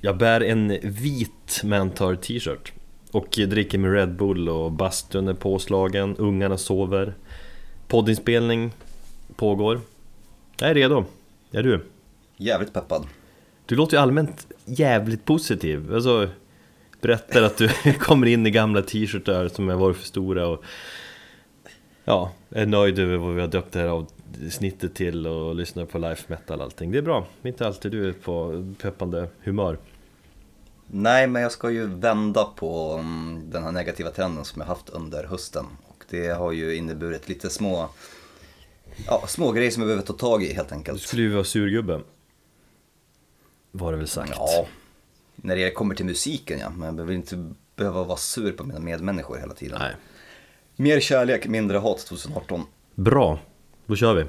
Jag bär en vit Mantar t-shirt och dricker med Red Bull och bastun är påslagen, ungarna sover. Poddinspelning pågår. Jag är redo, är du? Jävligt peppad. Du låter ju allmänt jävligt positiv, alltså Berättar att du kommer in i gamla t-shirtar som har varit för stora och Ja, är nöjd över vad vi har döpt det här avsnittet till och lyssnar på life metal och allting. Det är bra, inte alltid du är på peppande humör Nej, men jag ska ju vända på mm, den här negativa trenden som jag haft under hösten. Och det har ju inneburit lite små, ja, små grejer som jag behöver ta tag i helt enkelt. Du skulle ju vara surgubbe Var det väl sagt? Ja, när det kommer till musiken ja. Men jag behöver inte behöva vara sur på mina medmänniskor hela tiden. Nej Mer kärlek, mindre hat 2018. Bra, då kör vi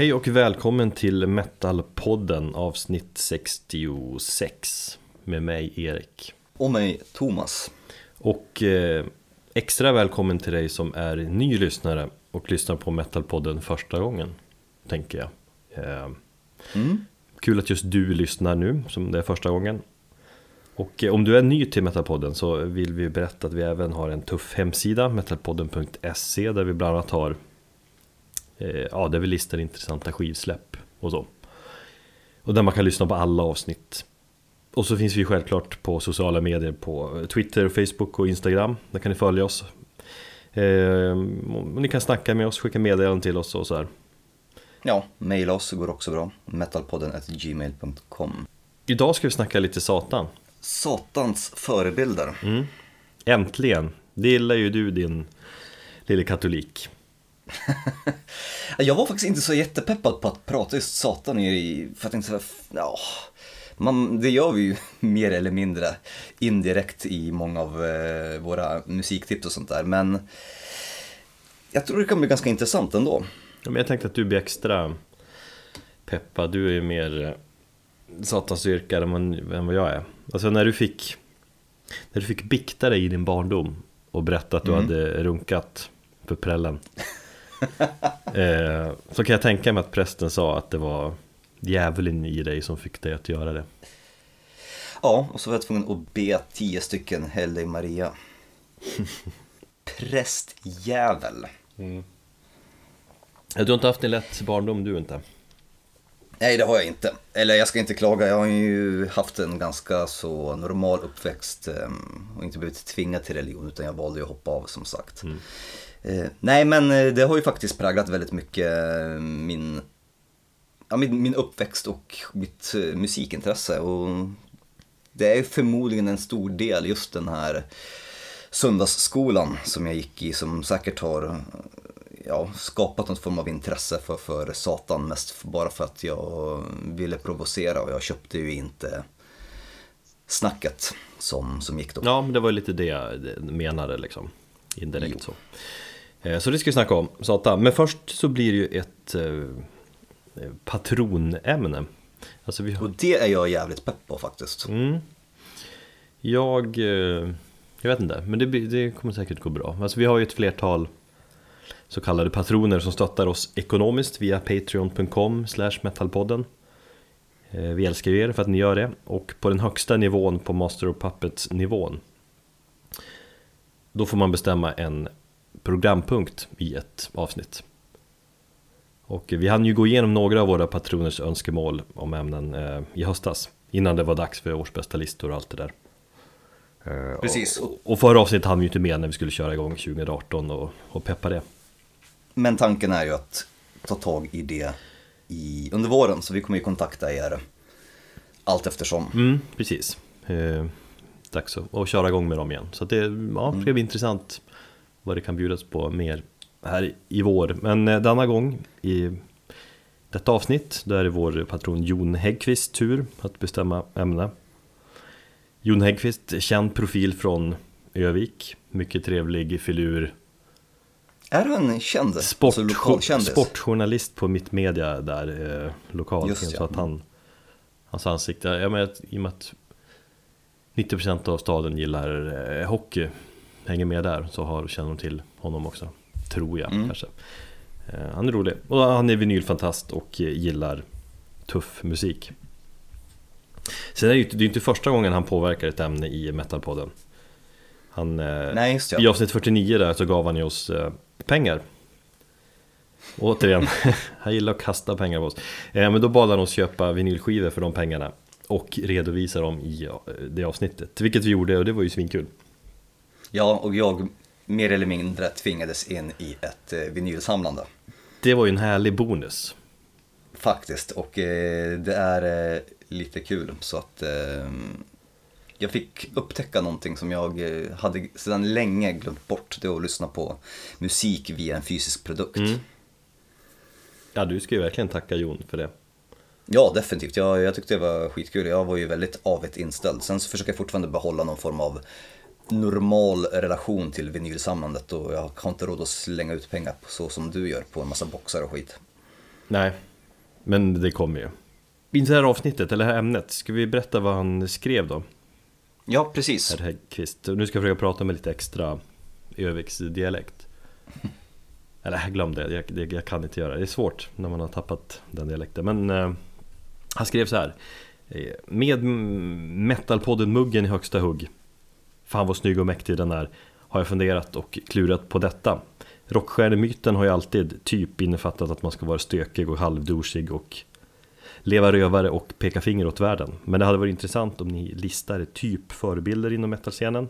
Hej och välkommen till Metalpodden avsnitt 66 med mig Erik. Och mig Thomas. Och eh, extra välkommen till dig som är ny lyssnare och lyssnar på Metalpodden första gången, tänker jag. Eh, Mm. Kul att just du lyssnar nu, som det är första gången. Och eh, om du är ny till Metalpodden så vill vi berätta att vi även har en tuff hemsida, metalpodden.se, där vi bland annat har Ja, där vi listar intressanta skivsläpp och så. Och där man kan lyssna på alla avsnitt. Och så finns vi självklart på sociala medier på Twitter, Facebook och Instagram. Där kan ni följa oss. Eh, ni kan snacka med oss, skicka meddelanden till oss och så här. Ja, mejla oss går också bra. Metalpodden gmail.com. Idag ska vi snacka lite Satan. Satans förebilder. Mm. Äntligen! Det gillar ju du din lille katolik. Jag var faktiskt inte så jättepeppad på att prata just Satan i, för att inte ja, man, det gör vi ju mer eller mindre indirekt i många av eh, våra musiktips och sånt där, men jag tror det kan bli ganska intressant ändå. Ja, men jag tänkte att du blir extra peppad. Du är ju mer eh, satansdyrkare än vad- än vad jag är. Alltså när du fick När du fick bikta dig i din barndom och berätta att du Mm. hade runkat för prällen. eh, så kan jag tänka mig att prästen sa att det var djävulen i dig som fick dig att göra det. Ja, och så var jag tvungen att be tio stycken Hellig Maria. Prästjävel. Du har inte haft en lätt barndom du inte? Nej, det har jag inte. Eller jag ska inte klaga, jag har ju haft en ganska så normal uppväxt ehm, och inte blivit tvingad till religion utan jag valde ju att hoppa av som sagt. Eh, nej, men eh, det har ju faktiskt präglat väldigt mycket eh, min, ja, min, min uppväxt och mitt eh, musikintresse. Och det är förmodligen en stor del just den här söndagsskolan som jag gick i som säkert har ja, skapat någon form av intresse för, för Satan mest bara för att jag ville provocera och jag köpte ju inte snacket som, som gick då. Ja, men det var lite det jag menade liksom. Indirekt så. Eh, Så det ska vi snacka om, Satan. Men först så blir det ju ett eh, patronämne. Alltså har... Och det är jag jävligt pepp på faktiskt. Mm. Jag... eh, Jag vet inte, men det, det kommer säkert gå bra. Alltså vi har ju ett flertal så kallade patroner som stöttar oss ekonomiskt via patreon.com metalpodden. Eh, Vi älskar er för att ni gör det. Och på den högsta nivån på Master of Puppets nivån då får man bestämma en programpunkt i ett avsnitt. Och vi hann ju gå igenom några av våra patroners önskemål om ämnen eh, i höstas. Innan det var dags för årsbästa listor och allt det där. Eh, Precis. Och, och förra avsnittet hann vi ju inte med när vi skulle köra igång 2018 och, och peppa det. Men tanken är ju att ta tag i det i, under våren så vi kommer ju kontakta er allt eftersom. Mm, precis. Eh, dags att, att köra igång med dem igen. Så det ja, ska bli intressant vad det kan bjudas på mer här i vår. Men eh, denna gång i detta avsnitt, då är det vår patron Jon Häggkvist tur att bestämma ämne. Jon Häggkvist, känd profil från Övik, mycket trevlig filur. Är han känd? Sport, alltså sportjournalist på Mittmedia där eh, lokalt. Just så ja. att han, hans ansikte, jag menar, i och med att 90% av staden gillar eh, hockey, hänger med där, så har, känner de till honom också. Tror jag Mm. kanske. Eh, han är rolig. Och han är vinylfantast och eh, gillar tuff musik. Sen är det ju inte, det är ju inte första gången han påverkar ett ämne i Metalpodden. Han, eh, Nej, just I ja. avsnitt 49 där så gav han ju oss pengar. Återigen, han gillar att kasta pengar på oss. Men då bad han oss köpa vinylskivor för de pengarna. Och redovisa dem i det avsnittet. Vilket vi gjorde och det var ju svinkul. Ja, och jag mer eller mindre tvingades in i ett eh, vinylsamlande. Det var ju en härlig bonus. Faktiskt, och eh, det är eh, lite kul så att jag fick upptäcka någonting som jag hade sedan länge glömt bort. Det var att lyssna på musik via en fysisk produkt. Mm. Ja, du ska ju verkligen tacka Jon för det. Ja, definitivt. Jag, jag tyckte det var skitkul. Jag var ju väldigt avigt inställd. Sen så försöker jag fortfarande behålla någon form av normal relation till vinylsamlandet och jag har inte råd att slänga ut pengar på så som du gör på en massa boxar och skit. Nej, men det kommer ju. Inför det här avsnittet, eller det här ämnet, ska vi berätta vad han skrev då? Ja, precis. Herr Häggkvist. Nu ska jag försöka prata med lite extra Öviksdialekt. Eller glömde det, jag, det, jag kan inte göra det. Det är svårt när man har tappat den dialekten. Men eh, han skrev så här. eh, Med mm, metalpodden-muggen i högsta hugg. Fan vad snygg och mäktig den är. Har jag funderat och klurat på detta. Rockstjärnemyten har ju alltid typ innefattat att man ska vara stökig och halvdosig och leva rövare och peka finger åt världen. Men det hade varit intressant om ni listar typ förebilder inom metalscenen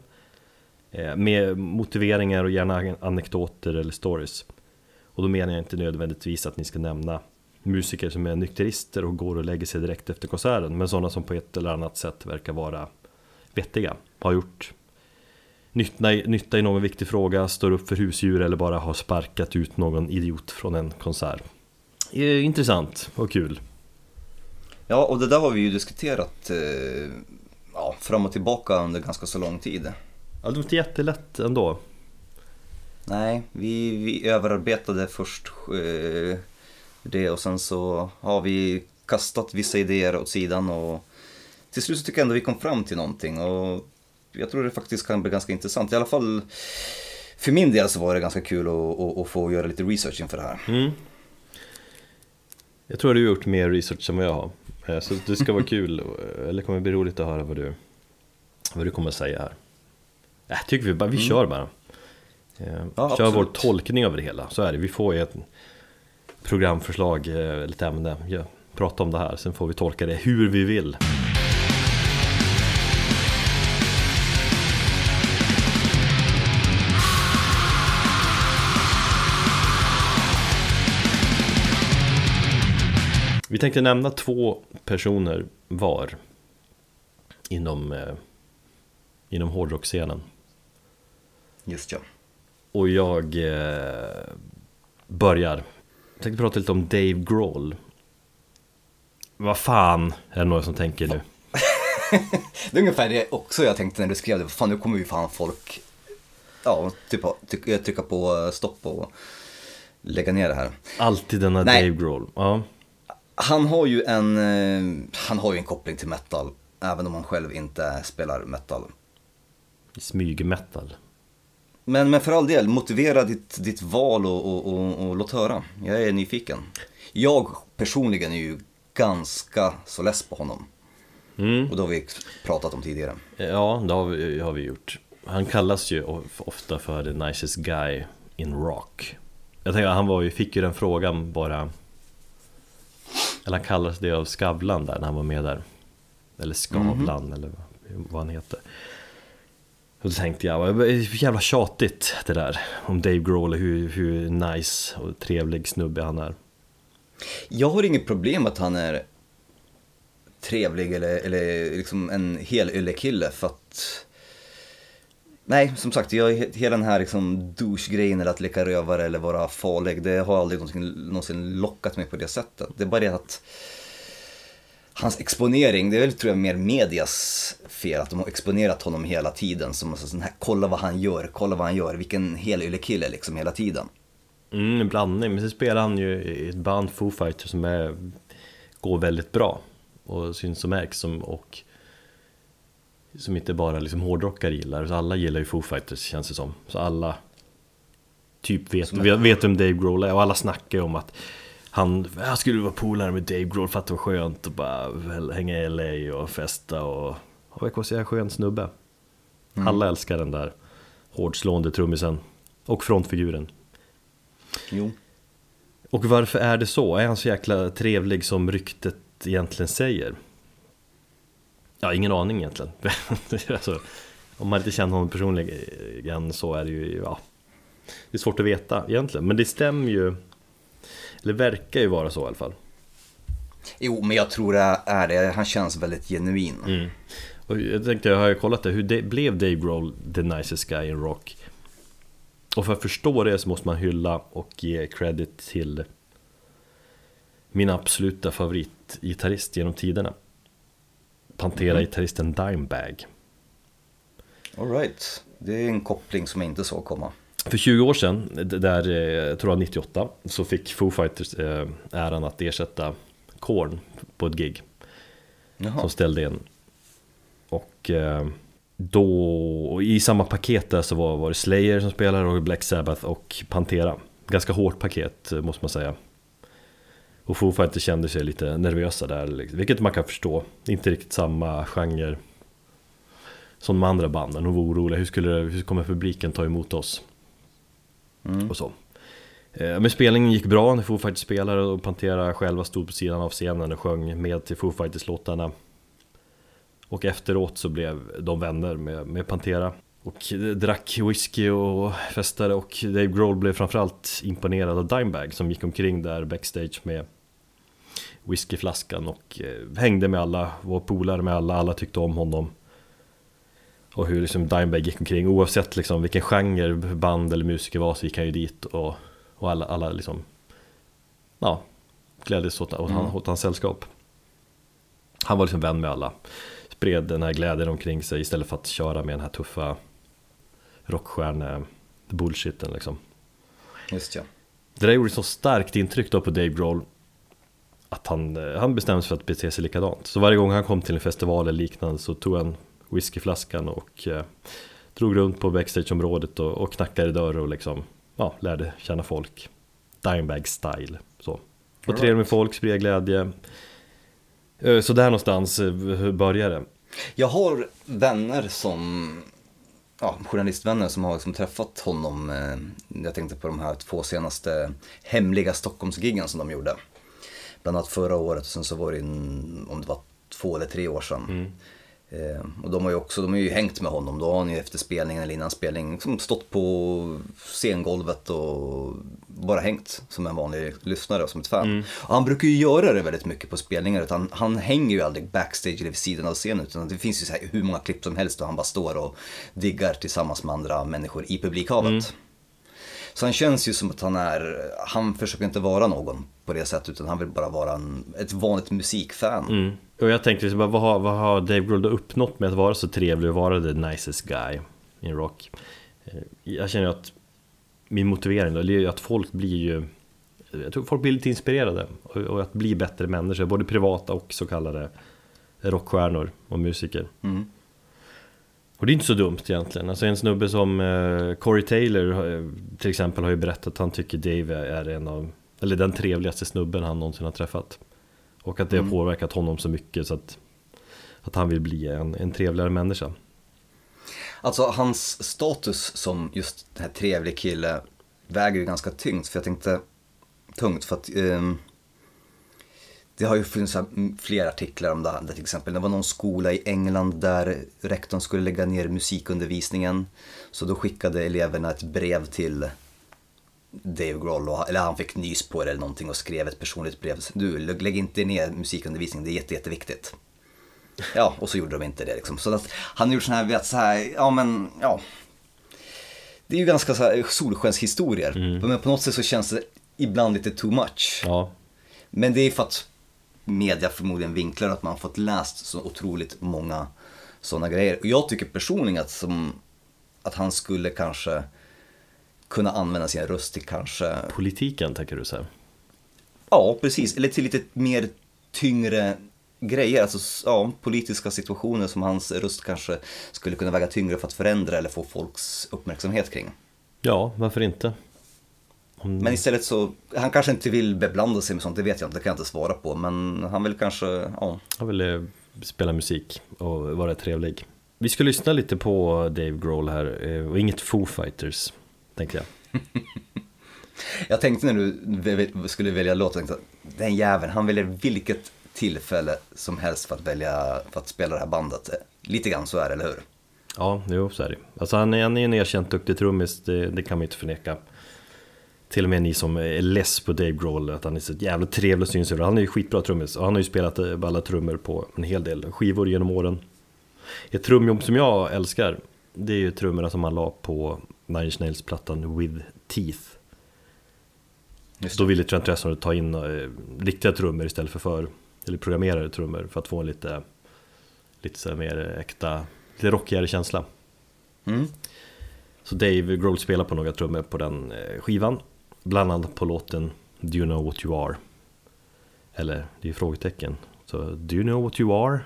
eh, med motiveringar och gärna anekdoter eller stories. Och då menar jag inte nödvändigtvis att ni ska nämna musiker som är nykterister och går och lägger sig direkt efter konserten, men sådana som på ett eller annat sätt verkar vara vettiga, har gjort nytta i, nytta i någon viktig fråga, står upp för husdjur eller bara har sparkat ut någon idiot från en konsert. Eh, Intressant och kul. Ja, och det där har vi ju diskuterat eh, ja, fram och tillbaka under ganska så lång tid. Ja, det var inte jättelätt ändå. Nej, vi, vi överarbetade först eh, det och sen så har vi kastat vissa idéer åt sidan och till slut så tycker jag ändå vi kom fram till någonting och jag tror det faktiskt kan bli ganska intressant. I alla fall för min del så var det ganska kul att, att, att få göra lite research inför det här. Mm. Jag tror du har gjort mer research än vad jag har. Eh, Så det ska vara kul, eller kommer bli roligt att höra vad du, vad du kommer säga här. Jag tycker vi bara, vi kör bara. Eh, Ja, kör vår absolut. tolkning av det hela, så är det. Vi får ju ett programförslag, eh, eller ett ämne, ja, prata om det här, sen får vi tolka det hur vi vill. Vi tänkte nämna två personer var inom, eh, inom hårdrockscenen. Just ja. Och jag eh, börjar. Jag tänkte prata lite om Dave Grohl. Vad fan är det några som tänker nu? Det är ungefär det också jag tänkte när du skrev det. Fan nu kommer ju fan folk ja, typ, trycka, trycka på stopp och lägga ner det här. Alltid denna Nej. Dave Grohl. Ja. Han har ju en, eh, han har ju en koppling till metal, även om han själv inte spelar metal. Smygmetal. Men, men för all del, motivera ditt, ditt val och, och, och, och låt höra. Jag är nyfiken. Jag personligen är ju ganska så less på honom. Mm. Och det har vi pratat om tidigare. Ja, det har vi, har vi gjort. Han kallas ju of- ofta för the nicest guy in rock. Jag tänker, han var ju, fick ju den frågan bara... Eller han kallades det av Skavlan där när han var med där. Eller Skavlan eller vad han heter. Och då tänkte jag, vad jävla tjatigt det där om Dave Grohl, hur, hur nice och trevlig snubbe han är. Jag har inget problem att han är trevlig eller, eller liksom en hel kille för att Nej, som sagt, jag, hela den här liksom douche-grejen eller att leka rövare eller vara farlig, det har aldrig någonsin, någonsin lockat mig på det sättet. Det är bara det att hans exponering, det är väl tror jag mer medias fel, att de har exponerat honom hela tiden som en sån här, kolla vad han gör, kolla vad han gör, vilken hel kille liksom hela tiden. Mm, en blandning, men sen spelar han ju i ett band Foo Fighters som är, går väldigt bra och syns och märks som, och som inte bara liksom hårdrockare gillar, så alla gillar ju Foo Fighters känns det som. Så alla typ vet, vet, vet vem Dave Grohl är och alla snackar ju om att han, jag skulle vara polare med Dave Grohl för att det var skönt att bara hänga i LA och festa och, och jag säga skön snubbe. Mm. Alla älskar den där hårdslående trummisen och frontfiguren. Jo. Och varför är det så? Är han så jäkla trevlig som ryktet egentligen säger? Ja, ingen aning egentligen. alltså, om man inte känner honom personligen så är det ju, ja, det är svårt att veta egentligen. Men det stämmer ju, eller verkar ju vara så i alla fall. Jo, men jag tror det är det. Han känns väldigt genuin. Mm. Och jag tänkte, jag har ju kollat det, hur det, blev Dave Grohl the nicest guy in rock? Och för att förstå det så måste man hylla och ge credit till min absoluta favoritgitarrist genom tiderna. Pantera-gitarristen Dimebag. Alright, det är en koppling som jag inte såg komma. För 20 år sedan, där, eh, jag tror jag 98, så fick Foo Fighters eh, äran att ersätta Korn på ett gig. Jaha. Som ställde in. Och eh, då, i samma paket där så var, var det Slayer som spelade och Black Sabbath och Pantera. Ganska hårt paket måste man säga. Och Foo Fighters kände sig lite nervösa där, liksom. vilket man kan förstå. Inte riktigt samma genre som de andra banden. De var oroliga, hur, skulle, hur kommer publiken ta emot oss? Mm. Och så. Eh, men spelningen gick bra när Foo Fighters spelade och Pantera själva stod på sidan av scenen och sjöng med till Foo Fighters-låtarna. Och efteråt så blev de vänner med, med Pantera. Och drack whisky och festade och Dave Grohl blev framförallt imponerad av Dimebag som gick omkring där backstage med whiskyflaskan och eh, hängde med alla, var polare med alla, alla tyckte om honom. Och hur liksom Dimebag gick omkring, oavsett liksom vilken genre band eller musiker var så gick han ju dit och, och alla, alla liksom Ja, glädjes åt, åt, mm. åt hans sällskap. Han var liksom vän med alla. Spred den här glädjen omkring sig istället för att köra med den här tuffa rockstjärne-bullshiten liksom. Just ja. Det där gjorde så starkt intryck då på Dave Grohl att han, eh, han bestämde sig för att bete sig likadant. Så varje gång han kom till en festival eller liknande så tog han whiskyflaskan och eh, drog runt på backstageområdet och, och knackade dörrar och liksom, ja, lärde känna folk. Dimebag style. Så. Och trevlig med folk, spred glädje. Eh, så där någonstans eh, började det. Jag har vänner som ja, journalistvänner som har liksom träffat honom. Jag tänkte på de här två senaste hemliga Stockholmsgiggen som de gjorde. Bland annat förra året och sen så var det, in, om det var två eller tre år sedan. Mm. Eh, och de har ju också, de har ju hängt med honom. Då har han ju efter spelningen eller innan spelning liksom stått på scengolvet och bara hängt som en vanlig lyssnare och som ett fan. Mm. Och han brukar ju göra det väldigt mycket på spelningar. Utan han hänger ju aldrig backstage eller vid sidan av scenen. Utan det finns ju så här hur många klipp som helst där han bara står och diggar tillsammans med andra människor i publikhavet. Mm. Så han känns ju som att han är, han försöker inte vara någon på det sättet utan han vill bara vara en, ett vanligt musikfan. Mm. Och jag tänkte vad, har, vad har Dave Grohl uppnått med att vara så trevlig och vara the nicest guy in rock? Eh, jag känner att min motivering då, är att folk blir ju jag tror folk blir lite inspirerade och att bli bättre människor, både privata och så kallade rockstjärnor och musiker. Mm. Och det är inte så dumt egentligen. Alltså en snubbe som eh, Corey Taylor eh, till exempel har ju berättat att han tycker Dave är en av, eller den trevligaste snubben han någonsin har träffat. Och att det har mm. påverkat honom så mycket så att, att han vill bli en, en trevligare människa. Alltså hans status som just den här trevlig kille väger ju ganska tungt för jag tänkte tungt för att um, det har ju funnits flera artiklar om det här. Till exempel det var någon skola i England där rektorn skulle lägga ner musikundervisningen. Så då skickade eleverna ett brev till Dave Grohl, eller han fick nys på det eller någonting och skrev ett personligt brev. Du, lägg inte ner musikundervisningen, det är jätte, jätteviktigt. Ja, och så gjorde de inte det liksom. Så att han har gjort sådana här, vet, så här, ja men, ja. Det är ju ganska så här solskenshistorier. Mm. Men på något sätt så känns det ibland lite too much. Ja. Men det är för att media förmodligen vinklar att man fått läst så otroligt många sådana grejer. Och jag tycker personligen att, som, att han skulle kanske kunna använda sin röst till kanske, Politiken tänker du säga? ja precis, eller till lite mer tyngre grejer, alltså ja, politiska situationer som hans röst kanske skulle kunna väga tyngre för att förändra eller få folks uppmärksamhet kring. Ja, varför inte? Om... Men istället så, han kanske inte vill beblanda sig med sånt, det vet jag inte, det kan jag inte svara på, men han vill kanske, ja. Han ville spela musik och vara trevlig. Vi ska lyssna lite på Dave Grohl här, eh, och inget Foo Fighters, tänkte jag. Jag tänkte när du skulle välja låt, tänkte jag, den jäveln, han väljer vilket tillfälle som helst för att välja, för att spela det här bandet. Lite grann så är det, eller hur? Ja, jo så är det Alltså han är, han är en erkänt duktig trummis, det, det kan man inte förneka. Till och med ni som är less på Dave Grohl, att han är så jävla trevlig och syns Han är ju skitbra trummis och han har ju spelat eh, alla trummor på en hel del skivor genom åren. Ett trumjobb som jag älskar, det är ju trummorna som han la på Nine Inch Nails-plattan With Teeth. Då ville Trent Reznor ta in eh, riktiga trummor istället för, för eller programmerade trummor för att få en lite, lite så mer äkta, lite rockigare känsla. Mm. Så Dave Grohl spelar på några trummor på den eh, skivan, bland annat på låten Do you know what you are? Eller, det är ju frågetecken. Så, Do you know what you are?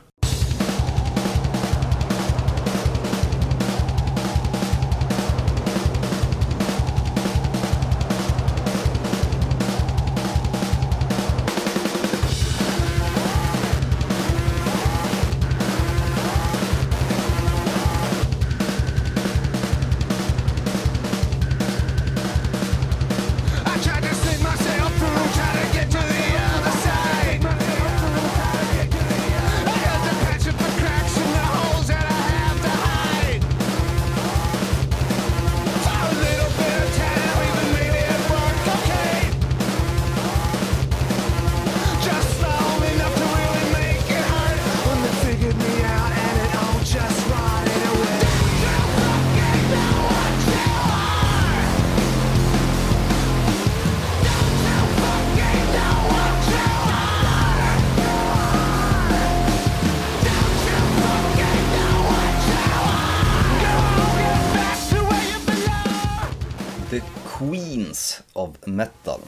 Queens of Metal.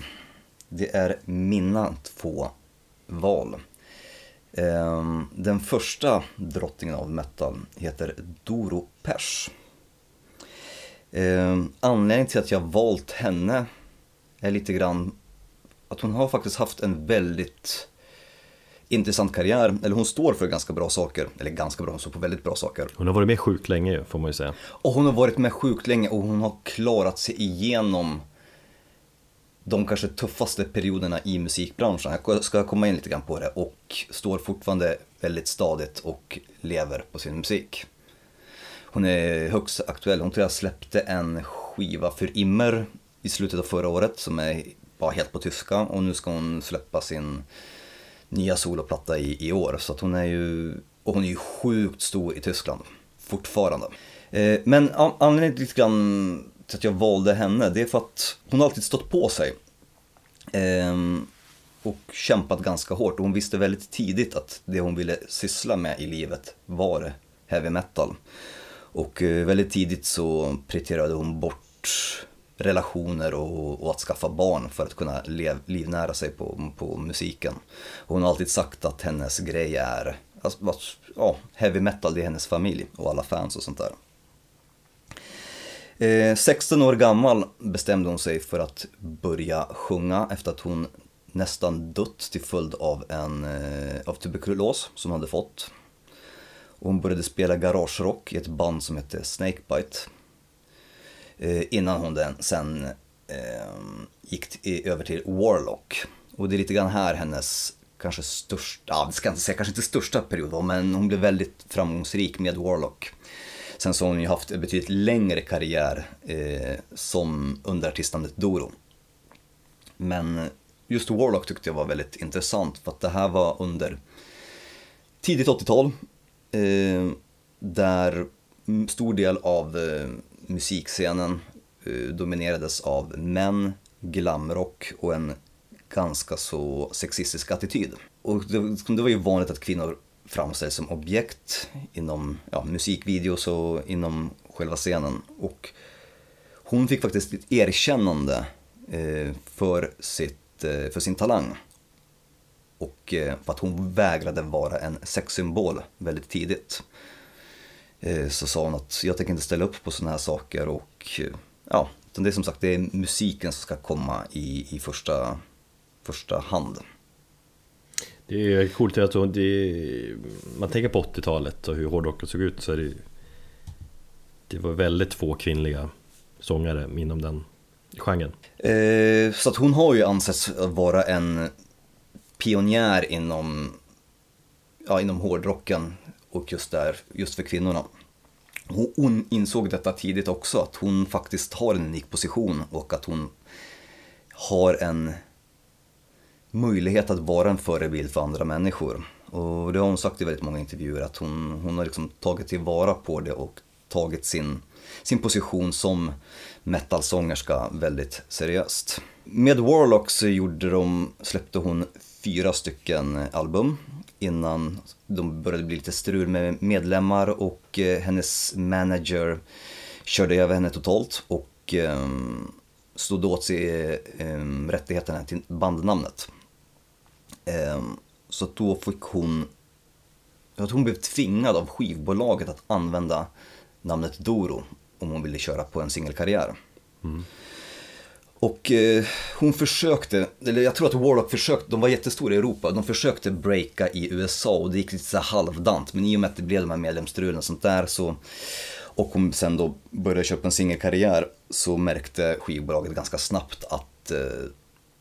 Det är mina två val. Ehm, den första drottningen av metal heter Doro Pers. Ehm, anledningen till att jag valt henne är lite grann att hon har faktiskt haft en väldigt intressant karriär. Eller hon står för ganska bra saker. Eller ganska bra, hon står på väldigt bra saker. Hon har varit med sjukt länge får man ju säga. Och hon har varit med sjukt länge och hon har klarat sig igenom de kanske tuffaste perioderna i musikbranschen. Jag ska komma in lite grann på det och står fortfarande väldigt stadigt och lever på sin musik. Hon är högst aktuell. Hon tror jag släppte en skiva för Immer i slutet av förra året som är bara helt på tyska och nu ska hon släppa sin nya soloplatta i, i år. Så att hon är ju, och hon är ju sjukt stor i Tyskland fortfarande. Eh, men an- anledningen lite grann till att jag valde henne, det är för att hon alltid stått på sig. Eh, och kämpat ganska hårt och hon visste väldigt tidigt att det hon ville syssla med i livet var heavy metal. Och eh, väldigt tidigt så prioriterade hon bort relationer och, och att skaffa barn för att kunna lev, livnära sig på, på musiken. Hon har alltid sagt att hennes grej är, alltså, att, ja, heavy metal det är hennes familj och alla fans och sånt där. Eh, 16 år gammal bestämde hon sig för att börja sjunga efter att hon nästan dött till följd av, en, eh, av tuberkulos som hon hade fått. Och hon började spela garagerock i ett band som hette Snakebite. Eh, innan hon den, sen eh, gick över till Warlock. Och det är lite grann här hennes kanske största, ja, ska inte säga kanske inte största period då, men hon blev väldigt framgångsrik med Warlock. Sen så har hon ju haft en betydligt längre karriär eh, som under artistnamnet Doro. Men just Warlock tyckte jag var väldigt intressant för att det här var under tidigt 80-tal eh, där stor del av eh, musikscenen eh, dominerades av män, glamrock och en ganska så sexistisk attityd. Och det, det var ju vanligt att kvinnor framställs som objekt inom ja, musikvideos och inom själva scenen. Och Hon fick faktiskt ett erkännande eh, för, sitt, eh, för sin talang. Och för att hon vägrade vara en sexsymbol väldigt tidigt. Eh, så sa hon att jag tänker inte ställa upp på sådana här saker och eh, ja, det är som sagt det är musiken som ska komma i, i första, första hand. Det är coolt att det är, man tänker på 80-talet och hur hårdrocken såg ut så är det Det var väldigt få kvinnliga sångare inom den genren. Eh, så att hon har ju ansetts vara en pionjär inom, ja, inom hårdrocken och just där, just för kvinnorna. Hon- insåg detta tidigt också, att hon faktiskt har en unik position och att hon har en möjlighet att vara en förebild för andra människor. Och det har hon sagt i väldigt många intervjuer, att hon, hon har liksom tagit tillvara på det och tagit sin, sin position som metalsångerska väldigt seriöst. Med Warlock så gjorde de, släppte hon fyra stycken album innan de började bli lite strul med medlemmar och eh, hennes manager körde över henne totalt och eh, stod åt sig eh, rättigheterna till bandnamnet. Så då fick hon, att hon blev tvingad av skivbolaget att använda namnet Doro om hon ville köra på en singelkarriär. Mm. Och eh, hon försökte, eller jag tror att Warlock försökte, de var jättestora i Europa, de försökte breaka i USA och det gick lite så halvdant. Men i och med att det blev de här medlemsstrulen och sånt där så, och hon sen då började köpa en singelkarriär så märkte skivbolaget ganska snabbt att eh,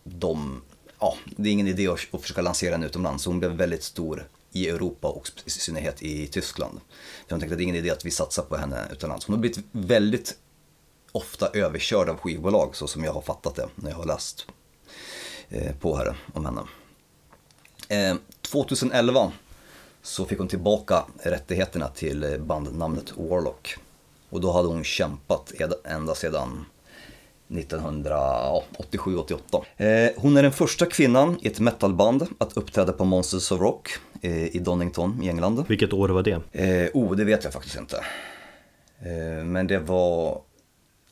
de, ja, det är ingen idé att, att försöka lansera henne utomlands. Så hon blev väldigt stor i Europa och i synnerhet i Tyskland. För de tänkte att det är ingen idé att vi satsar på henne utomlands. Hon har blivit väldigt ofta överkörd av skivbolag så som jag har fattat det när jag har läst eh, på här om henne. Eh, 2011 så fick hon tillbaka rättigheterna till eh, bandnamnet Warlock. Och då hade hon kämpat ända sedan 1987-88. Eh, hon är den första kvinnan i ett metalband att uppträda på Monsters of Rock eh, i Donington i England. Vilket år var det? Eh, oh, det vet jag faktiskt inte. Eh, men det var,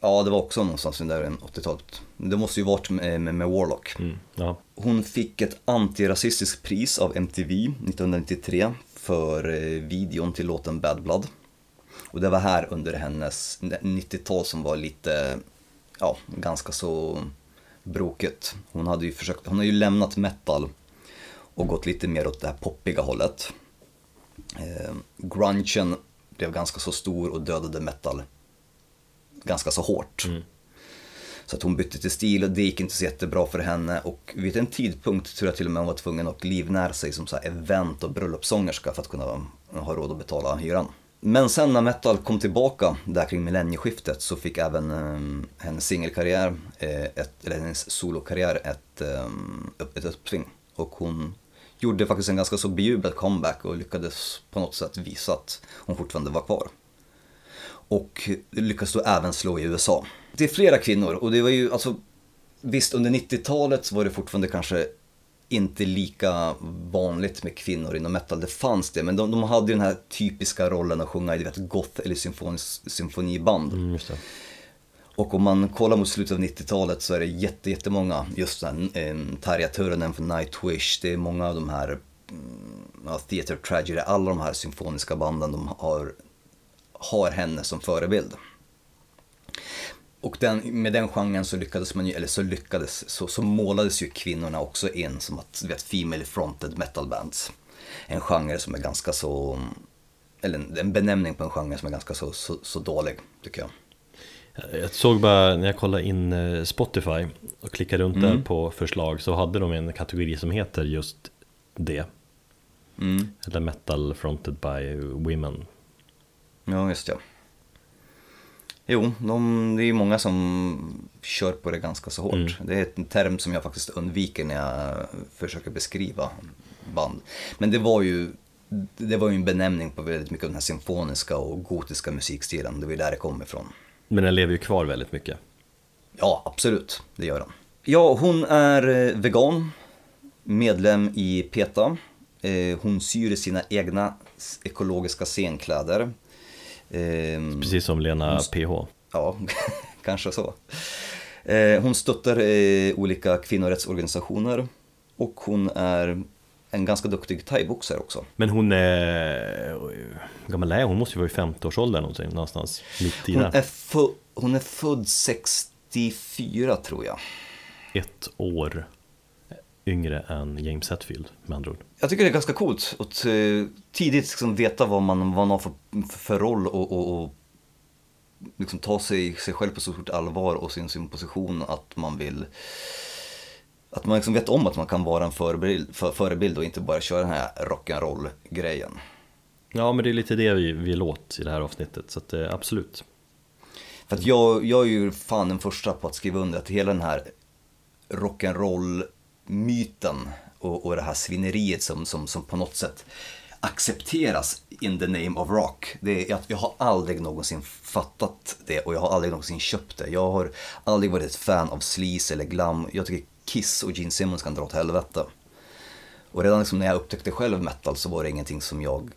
ja det var också någonstans där i 80-talet. Det måste ju varit med, med, med Warlock. Mm, ja. Hon fick ett antirasistiskt pris av MTV 1993 för eh, videon till låten Bad Blood. Och det var här under hennes 90-tal som var lite, ja, ganska så brokigt. Hon hade ju försökt, hon har ju lämnat metal och gått lite mer åt det här poppiga hållet. Eh, grungen blev ganska så stor och dödade metal ganska så hårt. Så att hon bytte till stil och det gick inte så jättebra för henne och vid en tidpunkt tror jag till och med hon var tvungen att livnära sig som så event och bröllopssångerska för att kunna ha råd att betala hyran. Men sen när metal kom tillbaka där kring millennieskiftet så fick även um, hennes singelkarriär, eh, ett- eller hennes solokarriär ett, upp, ett uppsving. Och hon gjorde faktiskt en ganska så bejublad comeback och lyckades på något sätt visa att hon fortfarande var kvar och lyckas då även slå i USA. Det är flera kvinnor och det var ju alltså visst under 90-talet så var det fortfarande kanske inte lika vanligt med kvinnor inom metal, det fanns det, men de, de hade ju den här typiska rollen att sjunga i du vet, goth eller symfonis, symfoniband. Mm. Och om man kollar mot slutet av 90-talet så är det jätte, jättemånga, just den eh, Tarja Turunen från Nightwish, det är många av de här mm, ja, Theater Tragedy, alla de här symfoniska banden de har, har henne som förebild. Och den, med den genren så lyckades man ju, eller så lyckades, så, så målades ju kvinnorna också in som att, du vet, female fronted metal bands. En genre som är ganska så, eller en, en benämning på en genre som är ganska så, så, så dålig, tycker jag. Jag såg bara när jag kollade in eh, Spotify och klickade runt där på förslag så hade de en kategori som heter just det. Mm. Eller Metal Fronted by Women. Ja, just ja. Jo, de, det är många som kör på det ganska så hårt. Mm. Det är en term som jag faktiskt undviker när jag försöker beskriva band. Men det var ju, det var ju en benämning på väldigt mycket av den här symfoniska och gotiska musikstilen. Det var ju där det kom ifrån. Men den lever ju kvar väldigt mycket. Ja, absolut, det gör den. Ja, hon är eh, vegan, medlem i PETA. Eh, Hon syr sina egna ekologiska scenkläder. Ehm, Precis som Lena PH. Ja, kanske så. Eh, hon stöttar eh, olika kvinnorättsorganisationer och hon är en ganska duktig thaiboxare också. Men hon är... Hur gammal är hon? Måste ju vara i 50-årsåldern någonting, någonstans mitt i Hon är, hon är född 64 tror jag. Ett år yngre än James Hetfield med andra ord. Jag tycker det är ganska coolt att eh, tidigt liksom veta vad man, vad man har för, för roll och, och, och liksom ta sig, sig själv på så stort allvar och sin, sin position att man vill att man liksom vet om att man kan vara en förebild, för, förebild och inte bara köra den här rock'n'roll-grejen. Ja, men det är lite det vi vill åt i det här avsnittet, så att, eh, absolut. För att jag, jag är ju fan den första på att skriva under att hela den här myten och, och det här svineriet som, som, som på något sätt accepteras in the name of rock. Det är, jag, jag har aldrig någonsin fattat det och jag har aldrig någonsin köpt det. Jag har aldrig varit ett fan av sleaze eller glam. Jag tycker Kiss och Gene Simmons kan dra åt helvete. Och redan liksom när jag upptäckte själv metal så var det ingenting som jag,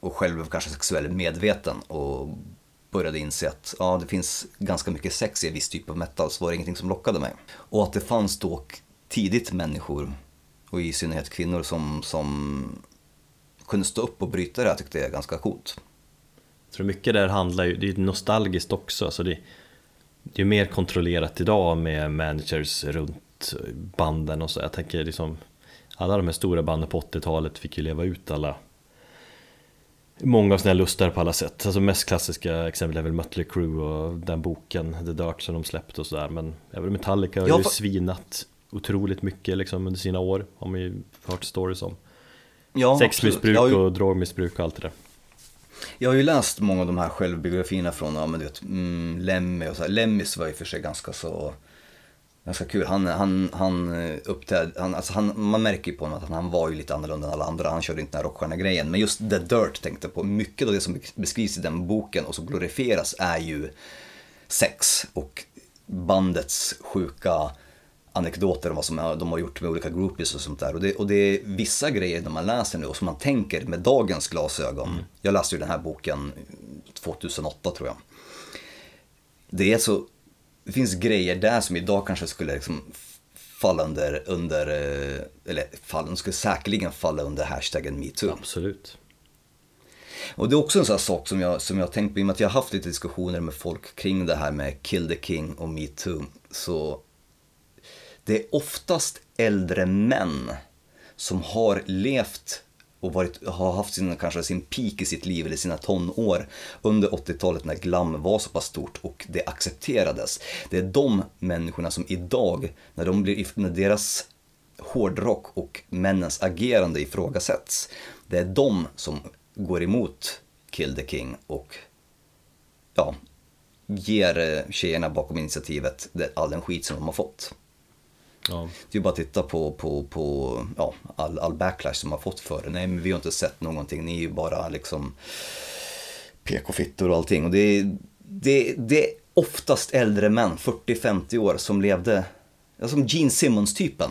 och själv blev kanske sexuellt medveten och började inse att ja, det finns ganska mycket sex i en viss typ av metal så var det ingenting som lockade mig. Och att det fanns dock tidigt människor, och i synnerhet kvinnor, som, som kunde stå upp och bryta det här tyckte jag är ganska coolt. Jag tror mycket där handlar ju, det är nostalgiskt också, så det, det är mer kontrollerat idag med managers runt banden och så. Jag tänker liksom, alla de här stora banden på 80-talet fick ju leva ut alla Många av sina lustar på alla sätt. Alltså mest klassiska exempel är väl Mötley Crüe och den boken, The Dirt som de släppte och sådär. Men även Metallica har ju svinat otroligt mycket liksom under sina år. Har man ju hört stories om. Ja, Sexmissbruk ju- och drogmissbruk och allt det där. Jag har ju läst många av de här självbiografierna från, ja men du vet, mm, Lemmy och så här. Lemmys var ju för sig ganska så, ganska kul. Han, han, han eh, uppträdde, han, alltså han, man märker ju på honom att han, han var ju lite annorlunda än alla andra. Han körde inte den här rockstjärna-grejen. Men just The Dirt tänkte jag på. Mycket av det som beskrivs i den boken och som glorifieras är ju sex och bandets sjuka anekdoter om vad som de har gjort med olika groupies och sånt där. Och det, och det är vissa grejer när man läser nu och som man tänker med dagens glasögon. Jag läste ju den här boken 2008 tror jag. Det är så, det finns grejer där som idag kanske skulle liksom falla under, under eh, eller falla, de skulle säkerligen falla under hashtaggen metoo. Absolut. Och det är också en sån här sak som jag, som jag tänkt på, i och med att jag har haft lite diskussioner med folk kring det här med Kill the King och metoo. Så det är oftast äldre män som har levt och varit, har haft sin, kanske sin peak i sitt liv eller sina tonår under 80-talet när glam var så pass stort och det accepterades. Det är de människorna som idag, när, de blir, när deras hårdrock och männens agerande ifrågasätts, det är de som går emot Kill the King och ja, ger eh, tjejerna bakom initiativet all den skit som de har fått. Ja. Det är bara att titta på, på, på ja, all, all backlash som har fått för det. Nej, men vi har inte sett någonting. Ni är ju bara liksom PK-fittor och allting. Och det, är- det, det är oftast äldre män, 40-50 år, som levde, som Gene Simmons-typen.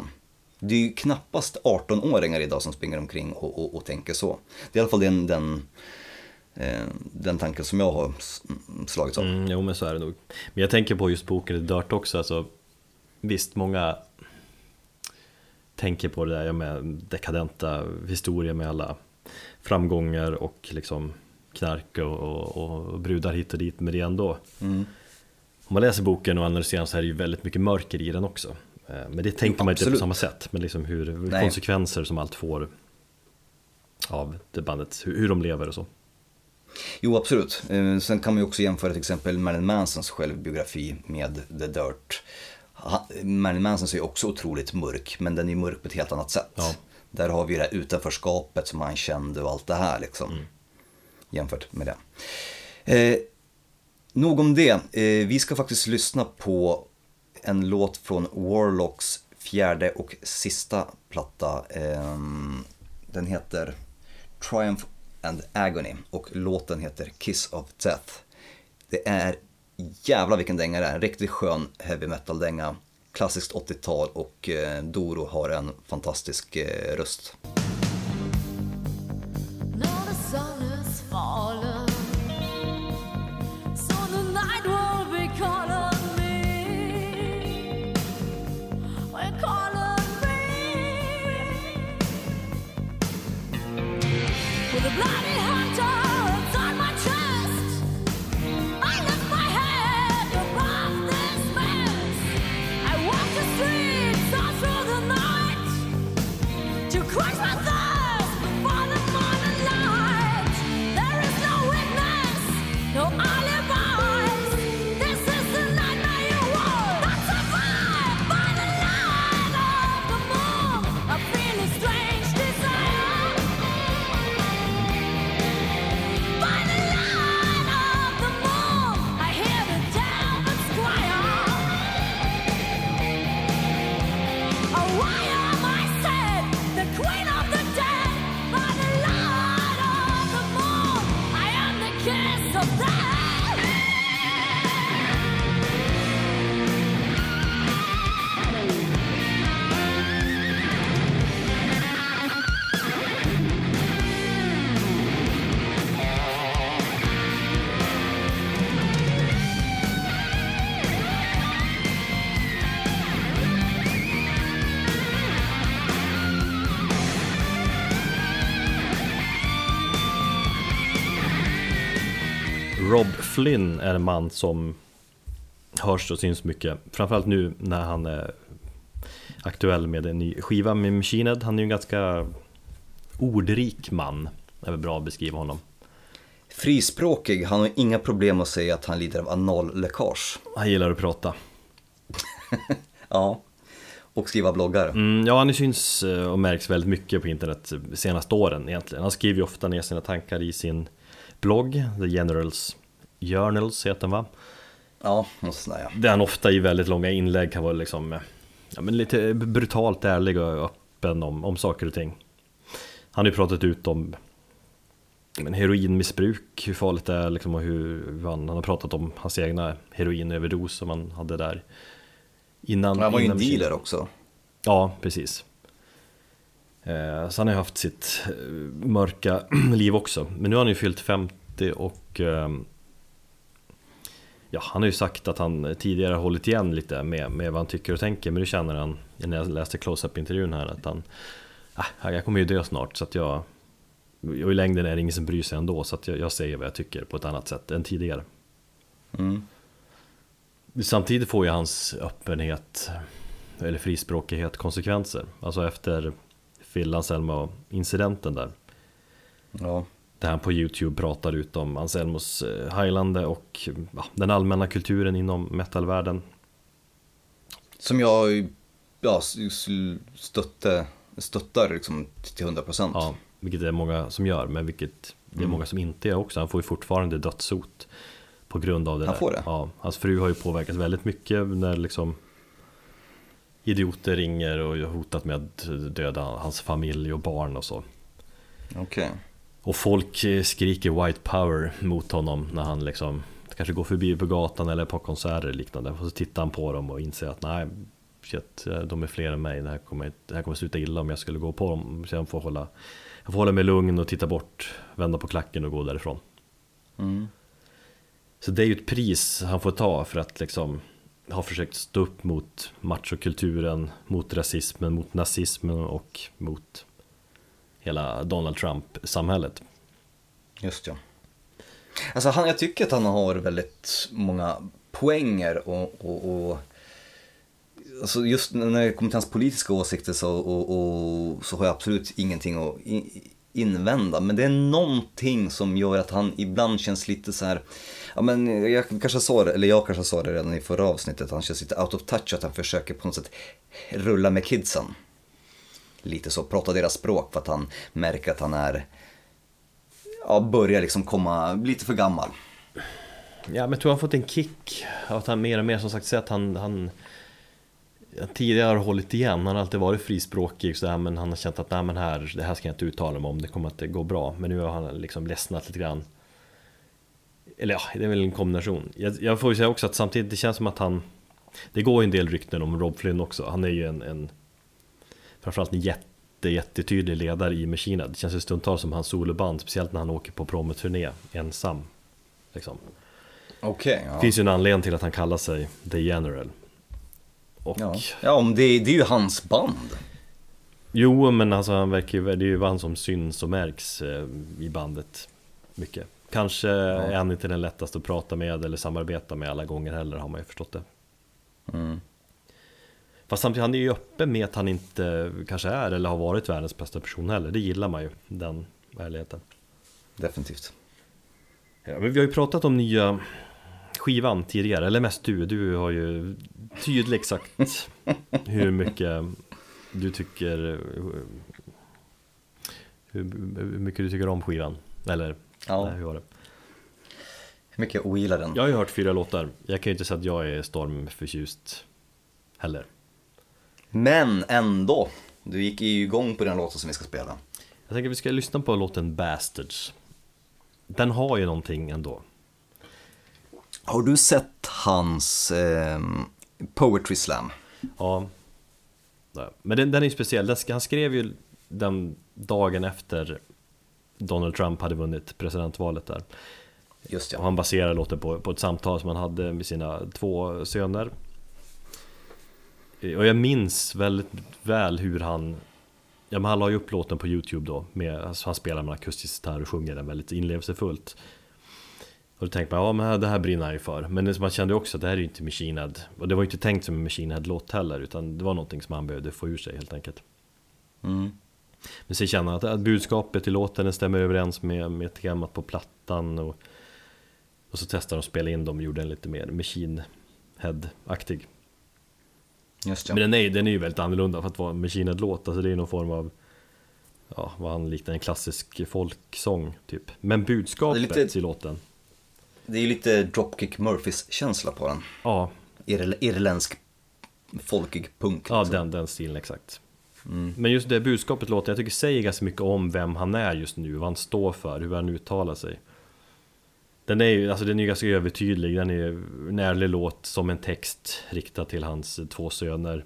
Det är ju knappast 18-åringar idag som springer omkring och, och, och tänker så. Det är i alla fall den, den, eh, den tanken som jag har s- slagits av. Mm, jo men så är det nog. Men jag tänker på just boken The Dirt också, alltså Visst, många tänker på det där med dekadenta historier med alla framgångar och liksom knark och, och, och brudar hit och dit, men det ändå Mm. Om man läser boken och analyserar den så är det ju väldigt mycket mörker i den också Eh, Men det tänker Jo, man inte på samma sätt, men liksom hur, hur Nej. konsekvenser som allt får av det bandet, hur, hur de lever och så Jo, absolut. Eh, Sen kan man ju också jämföra till exempel Marilyn Mansons självbiografi med The Dirt. Marilyn Mansons är ju också otroligt mörk, men den är mörk på ett helt annat sätt. Ja. Där har vi det här utanförskapet som han kände och allt det här liksom. Mm. Jämfört med det. Eh, nog om det. Eh, vi ska faktiskt lyssna på en låt från Warlocks fjärde och sista platta. Eh, den heter Triumph and Agony och låten heter Kiss of Death. Det är jävla vilken dänga det är, en riktigt skön heavy metal-dänga. Klassiskt 80-tal och eh, Doro har en fantastisk eh, röst. Flynn är en man som hörs och syns mycket. Framförallt nu när han är aktuell med en ny skiva med Machined. Han är ju en ganska ordrik man. Det är väl bra att beskriva honom. Frispråkig, han har inga problem att säga att han lider av analläckage. Han gillar att prata. Ja. Och skriva bloggar. mm, Ja, han syns eh, och märks väldigt mycket på internet de senaste åren egentligen. Han skriver ju ofta ner sina tankar i sin blogg The Generals Journals heter den va? Ja, sådär ja. Där han ofta i väldigt långa inlägg kan vara liksom eh, ja, men lite brutalt ärlig och öppen om, om saker och ting. Han har ju pratat ut om men heroinmissbruk, hur farligt det är liksom, och hur hur han, han har pratat om hans egna heroinöverdos som han hade där innan. Han var ju en dealer också. Ja, precis. Eh, Så han har haft sitt eh, mörka liv också. Men nu har han ju fyllt 50 och ehm, Ja, han har ju sagt att han tidigare har hållit igen lite med, med vad han tycker och tänker Men nu känner han, när jag läste close-up-intervjun här att han ah, Jag kommer ju dö snart så att jag Och i längden är det ingen som bryr sig ändå så att jag, jag säger vad jag tycker på ett annat sätt än tidigare Mm. Samtidigt får ju hans öppenhet eller frispråkighet konsekvenser. Alltså efter Phil Anselmo-incidenten där. Ja. Där han på YouTube pratar ut om Anselmos eh, heilande och ja, den allmänna kulturen inom metalvärlden. Som jag ja, stötte, stöttar liksom till 100%. Ja, vilket det är många som gör, men vilket det är många som inte gör också. Han får ju fortfarande dödshot på grund av det Han där. får det? Ja, hans fru har ju påverkats väldigt mycket när liksom idioter ringer och hotat med att döda hans familj och barn och så. Okej. Och folk eh, skriker white power mot honom när han liksom kanske går förbi på gatan eller på konserter och liknande. Och så tittar han på dem och inser att nej, shit, eh, de är fler än mig. Det här kommer, det här kommer sluta illa om jag skulle gå på dem. Så jag får hålla, jag får hålla mig lugn och titta bort, vända på klacken och gå därifrån. Mm. Så det är ju ett pris han får ta för att liksom ha försökt stå upp mot machokulturen, mot rasismen, mot nazismen och mot hela Donald Trump-samhället. Just ja. Alltså han, jag tycker att han har väldigt många poänger och, och, och Alltså just när det kommer till hans politiska åsikter så, och, och, så har jag absolut ingenting att invända. Men det är någonting som gör att han ibland känns lite så här, ja men jag kanske sa det, eller jag kanske sa det redan i förra avsnittet, han känns lite out of touch, att han försöker på något sätt rulla med kidsen. Lite så, prata deras språk för att han märker att han är, ja börjar liksom komma lite för gammal. Ja, men jag tror han fått en kick av att han mer och mer som sagt sett att han, han tidigare har hållit igen, han har alltid varit frispråkig så men han har känt att nej men här, det här ska jag inte uttala mig om, det kommer inte gå bra. Men nu har han liksom ledsnat lite grann. Eller ja, det är väl en kombination. Jag, jag får ju säga också att samtidigt, det känns som att han Det går ju en del rykten om Rob Flynn också, han är ju en, en Framförallt en jätte, jättetydlig ledare i Machina. Det känns ju stundtals som hans soloband, speciellt när han åker på promoturné ensam. Liksom. Okej, ja. Det finns ju en anledning till att han kallar sig The General. Och Ja, ja om det, det är ju hans band. Jo, men alltså han verkar ju, det är ju han som syns och märks eh, i bandet mycket. Kanske är han inte den lättaste att prata med eller samarbeta med alla gånger heller, har man ju förstått det. Mm. Fast samtidigt, han är ju öppen med att han inte kanske är eller har varit världens bästa person heller. Det gillar man ju, den ärligheten. Definitivt. Ja, men vi har ju pratat om nya skivan tidigare, eller mest du. Du har ju tydligt sagt hur mycket du tycker hur, hur mycket du tycker om skivan. Eller, Ja. nej, hur var det? Hur mycket jag ogillar den. Jag har ju hört fyra låtar. Jag kan ju inte säga att jag är stormförtjust heller. Men ändå. Du gick ju igång på den låten som vi ska spela. Jag tänker att vi ska lyssna på låten Bastards. Den har ju någonting ändå. Har du sett hans ehm, Poetry Slam? Ja. Men den, den är ju speciell. Han skrev ju den dagen efter Donald Trump hade vunnit presidentvalet där. Just Och ja. han baserar låten på, på ett samtal som han hade med sina två söner. Och jag minns väldigt väl hur han Ja men han la ju upp låten på Youtube då med, alltså Han spelar med akustisk gitarr och sjunger den väldigt inlevelsefullt. Och då tänkte man, ja men det här brinner han ju för. Men man kände också att det här är ju inte Machine Head. Och det var ju inte tänkt som en Machine Head-låt heller Utan det var någonting som han behövde få ur sig helt enkelt. Mm. Men sen känner jag att, budskapet i låten den stämmer överens med, med temat på plattan och, och så testade de att spela in dem och gjorde en lite mer Machine Head-aktig Just ja. Men den är, den är ju väldigt annorlunda för att vara en Machine Head-låt Alltså det är någon form av Ja, vad han liknar en klassisk folksång typ Men budskapet lite- i låten Det är ju lite Dropkick Murphys känsla på den. Ja, Irl- irländsk folkig punk. ja liksom. den, den stilen exakt Men just det budskapet låten, jag tycker säger ganska mycket om vem han är just nu Vad han står för, hur han uttalar sig Den är ju alltså den är ganska övertydlig, den är en ärlig låt som en text riktad till hans två söner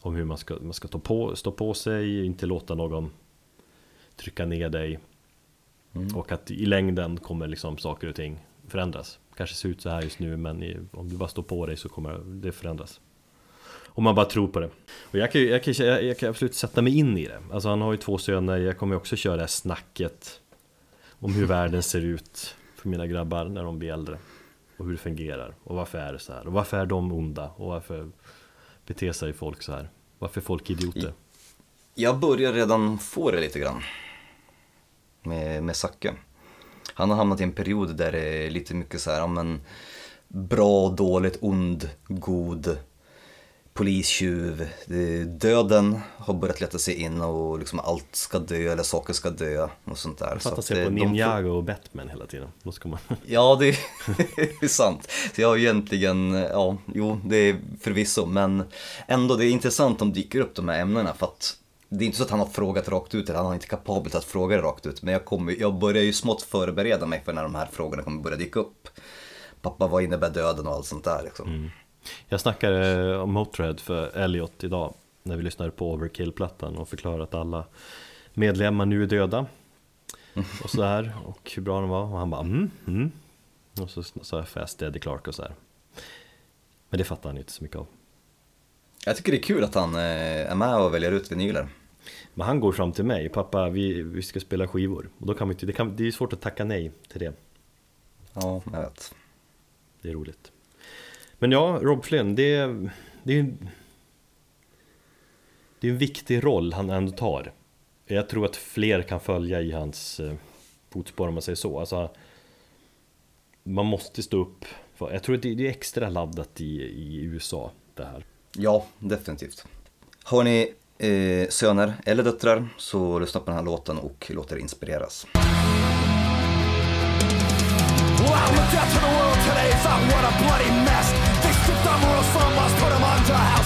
Om hur man ska, man ska stå, på, stå på sig, inte låta någon trycka ner dig. Och att i längden kommer liksom saker och ting förändras. Kanske ser ut så här just nu men i, om du bara står på dig så kommer det förändras. Om man bara tror på det. Och jag kan, jag kan, jag, kan absolut sätta mig in i det. Alltså han har ju två söner, jag kommer också köra det här snacket Om hur världen ser ut för mina grabbar när de blir äldre Och hur det fungerar och varför är det så här Och varför är de onda och varför beter sig folk så här Varför är folk idioter? Jag börjar redan få det lite grann. Med, med Zacke. Han har hamnat i en period där det är lite mycket så här, ja men bra, dåligt, ond, god, polistjuv. Det- Döden har börjat leta sig in och liksom allt ska dö eller saker ska dö och sånt där. Fattar att sig det- på de får- Ninjago och Batman hela tiden Då ska man... Ja, det är sant. Så jag har egentligen, ja, jo, det är förvisso, men ändå, det är intressant om dyker upp de här ämnena för att det är inte så att han har frågat rakt ut, eller han har inte kapabelt att fråga det rakt ut, men jag, kommer, jag börjar ju smått förbereda mig för när de här frågorna kommer börja dyka upp. Pappa, vad innebär döden och allt sånt där liksom. Jag snackade om Motörhead för Elliot idag När vi lyssnade på Overkill-plattan och förklarade att alla medlemmar nu är döda. Och sådär, och hur bra de var. Och han bara mm, mm. Och så sa jag Fast Eddie Clark och sådär Men det fattar han inte så mycket av. Jag tycker det är kul att han eh, är med och väljer ut vinyler. Men han går fram till mig, pappa vi, vi ska spela skivor. Och då kan vi inte, det, kan, det är svårt att tacka nej till det. Ja, jag vet. Det är roligt Men ja, Rob Flynn, det, är- det är Det är en viktig roll han ändå tar. Jag tror att fler kan följa i hans eh, fotspår om man säger så. Alltså, Man måste stå upp för, Jag tror att det det är extra laddat i, i USA det här. Ja, definitivt. Har ni eh, söner eller döttrar så lyssna på den här låten och låt er inspireras. Well,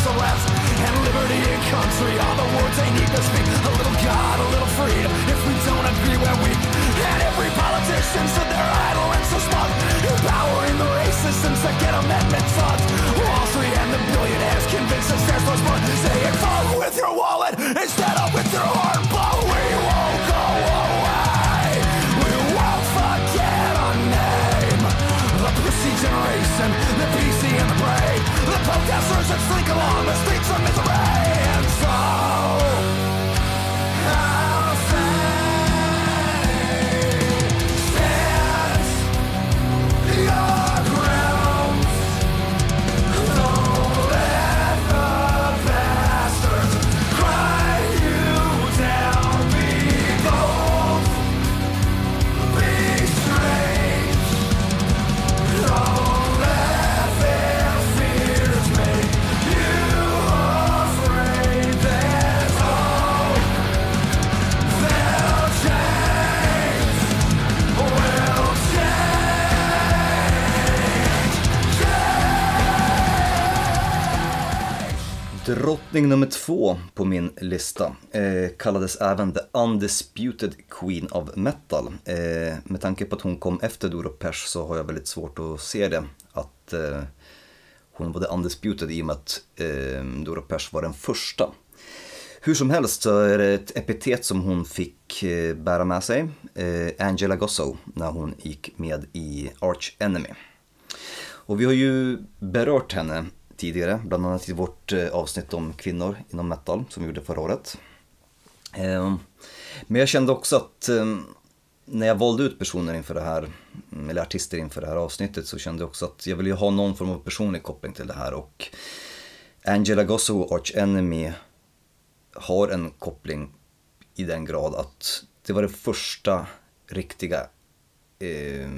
And liberty and country are the words they need to speak. A little God, a little freedom. If we don't agree, we're weak. And every politician stood there idle and so smug. Empowering the racists to get amendment funds. Wall Street and the billionaires convince us there's much more. Saying vote with your wallet instead of with your heart. The protesters that slink along the streets of misery. Drottning nummer två på min lista eh, kallades även The Undisputed Queen of Metal. Eh, med tanke på att hon kom efter Doro Pesch så har jag väldigt svårt att se det. Att eh, hon var The Undisputed i och med att eh, Doro Pesch var den första. Hur som helst så är det ett epitet som hon fick eh, bära med sig, eh, Angela Gossow, när hon gick med i Arch Enemy. Och vi har ju berört henne tidigare, bland annat i vårt eh, avsnitt om kvinnor inom metal som vi gjorde förra året. Ehm, men jag kände också att ehm, när jag valde ut personer inför det här, mm, eller artister inför det här avsnittet så kände jag också att jag ville ju ha någon form av personlig koppling till det här och Angela Gosso Arch Enemy har en koppling i den grad att det var det första riktiga eh,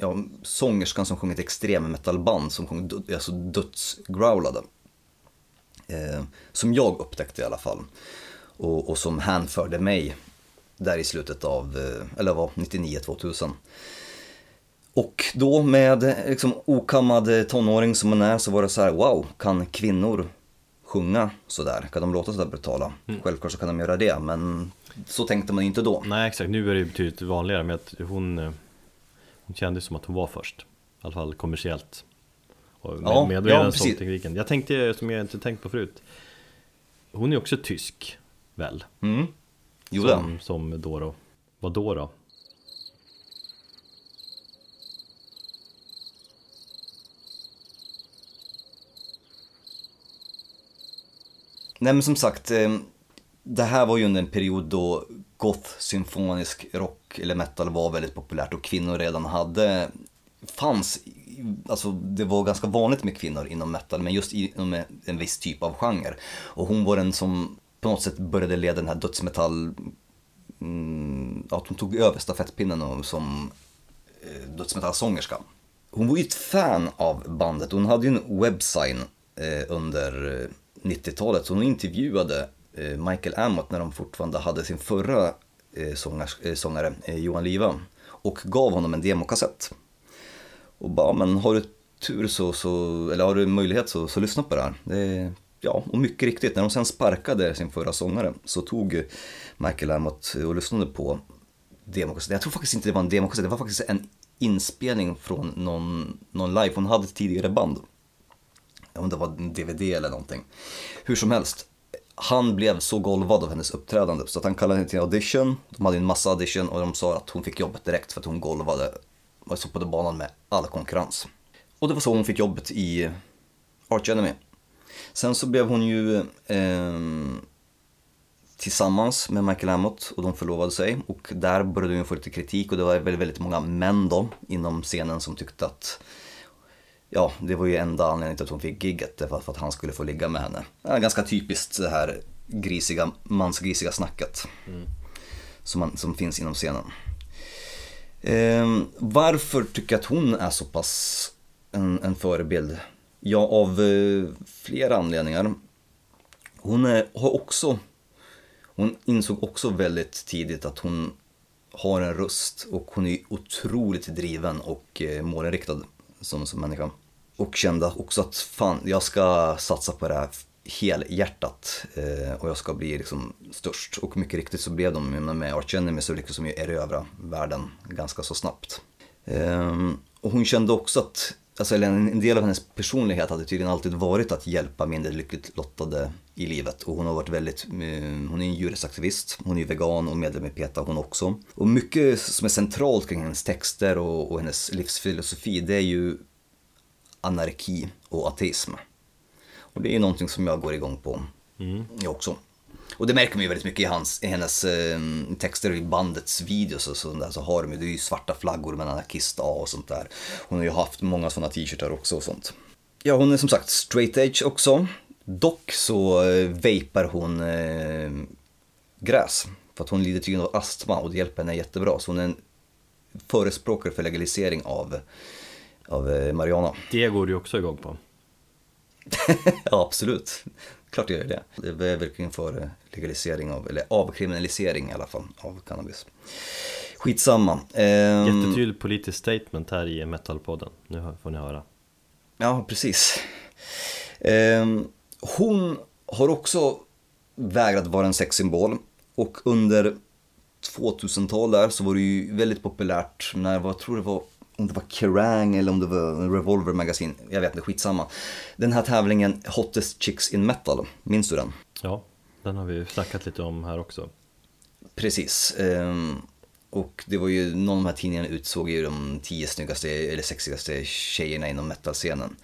ja, sångerskan som sjöng ett extrem metalband som sjöng alltså dödsgrowlade. Eh, som jag upptäckte i alla fall. Och, och som hänförde mig där i slutet av, eh, eller vad, 99-2000. Och då med eh, liksom okammad tonåring som man är så var det så här, wow, kan kvinnor sjunga sådär? Kan de låta sådär brutala? Självklart så kan de göra det, men så tänkte man inte då. Nej exakt, nu är det ju betydligt vanligare men att hon, eh, hon kändes som att hon var först. I alla fall kommersiellt. Och med, Ja, med ja, precis. sångtekniken. Jag tänkte, som jag inte tänkt på förut. Hon är också tysk, väl? Mm. Jo, som, som Doro. Vad då då? Nej men som sagt, eh, det här var ju under en period då goth, symfonisk rock eller metal var väldigt populärt och kvinnor redan hade, fanns, alltså det var ganska vanligt med kvinnor inom metal men just inom en viss typ av genre. Och hon var den som på något sätt började leda den här dödsmetall, mm, att hon tog över stafettpinnen och som eh, dödsmetallsångerska. Hon var ju ett fan av bandet. Hon hade ju en webbsign eh, under eh, 90-talet. Så hon intervjuade eh, Michael Amott när de fortfarande hade sin förra Eh, sångars, eh, sångare, eh, Johan Liva. Och gav honom en demokassett. Och bara, men har du tur så, så eller har du möjlighet så, så lyssna på det här. Det, ja, och mycket riktigt, när de sen sparkade sin förra sångare så tog Michael Amott och lyssnade på demokassetten. Jag tror faktiskt inte det var en demokassett, det var faktiskt en inspelning från någon, någon live hon hade tidigare band. Om det var en DVD eller någonting. Hur som helst, han blev så golvad av hennes uppträdande så att han kallade henne till audition. De hade en massa audition och de sa att hon fick jobbet direkt för att hon golvade och så på banan med all konkurrens. Och det var så hon fick jobbet i Arch Enemy. Sen så blev hon ju eh, tillsammans med Michael Amott och de förlovade sig och där började hon få lite kritik och det var väldigt, väldigt många män då inom scenen som tyckte att ja, det var ju enda anledningen till att hon fick gigget, det var för att han skulle få ligga med henne. Ja, ganska typiskt det här grisiga, mansgrisiga snacket som, man, som finns inom scenen. Ehm, varför tycker jag att hon är så pass en, en förebild? Ja, av eh, flera anledningar. Hon är, har också, hon insåg också väldigt tidigt att hon har en röst och hon är otroligt driven och eh, målinriktad som, som människa. Och kände också att fan, jag ska satsa på det här helhjärtat eh, och jag ska bli liksom störst. Och mycket riktigt så blev de, med Arch Enemy så lyckades de ju erövra världen ganska så snabbt. Eh, och hon kände också att, alltså, eller en en del av hennes personlighet hade tydligen alltid varit att hjälpa mindre lyckligt lottade i livet. Och hon har varit väldigt, eh, hon är en djurrättsaktivist, hon är vegan och medlem i PETA hon också. Och mycket som är centralt kring hennes texter och, och hennes livsfilosofi det är ju anarki och ateism. Och det är ju någonting som jag går igång på jag också. Och det märker man ju väldigt mycket i, hans, i hennes eh, texter i bandets videos och sånt där så har de ju, det är ju svarta flaggor med anarkist A och sånt där. Hon har ju haft många sådana t-shirtar också och sånt. Ja, hon är som sagt straight edge också. Dock så eh, vapar hon eh, gräs. För att hon lider tydligen av astma och det hjälper henne jättebra. Så hon är en förespråkare för legalisering av, av eh, marijuana. Det går du också igång på. ja, absolut. Klart jag gör det. Det är verkligen för eh, legalisering av, eller avkriminalisering i alla fall, av cannabis. Skitsamma. Ehm, Jättetydligt politiskt statement här i Metalpodden. Nu får ni höra. Ja, precis. Ehm, hon har också vägrat vara en sexsymbol och under 2000-tal där så var det ju väldigt populärt när, vad tror det var, om det var Kerrang eller om det var Revolver Magazine, jag vet inte, skitsamma. Den här tävlingen Hottest Chicks in Metal, minns du den? Ja, den har vi snackat lite om här också. Precis. ehm, Och det var ju, någon av de här tidningarna utsåg ju de tio snyggaste eller sexigaste tjejerna inom metalscenen.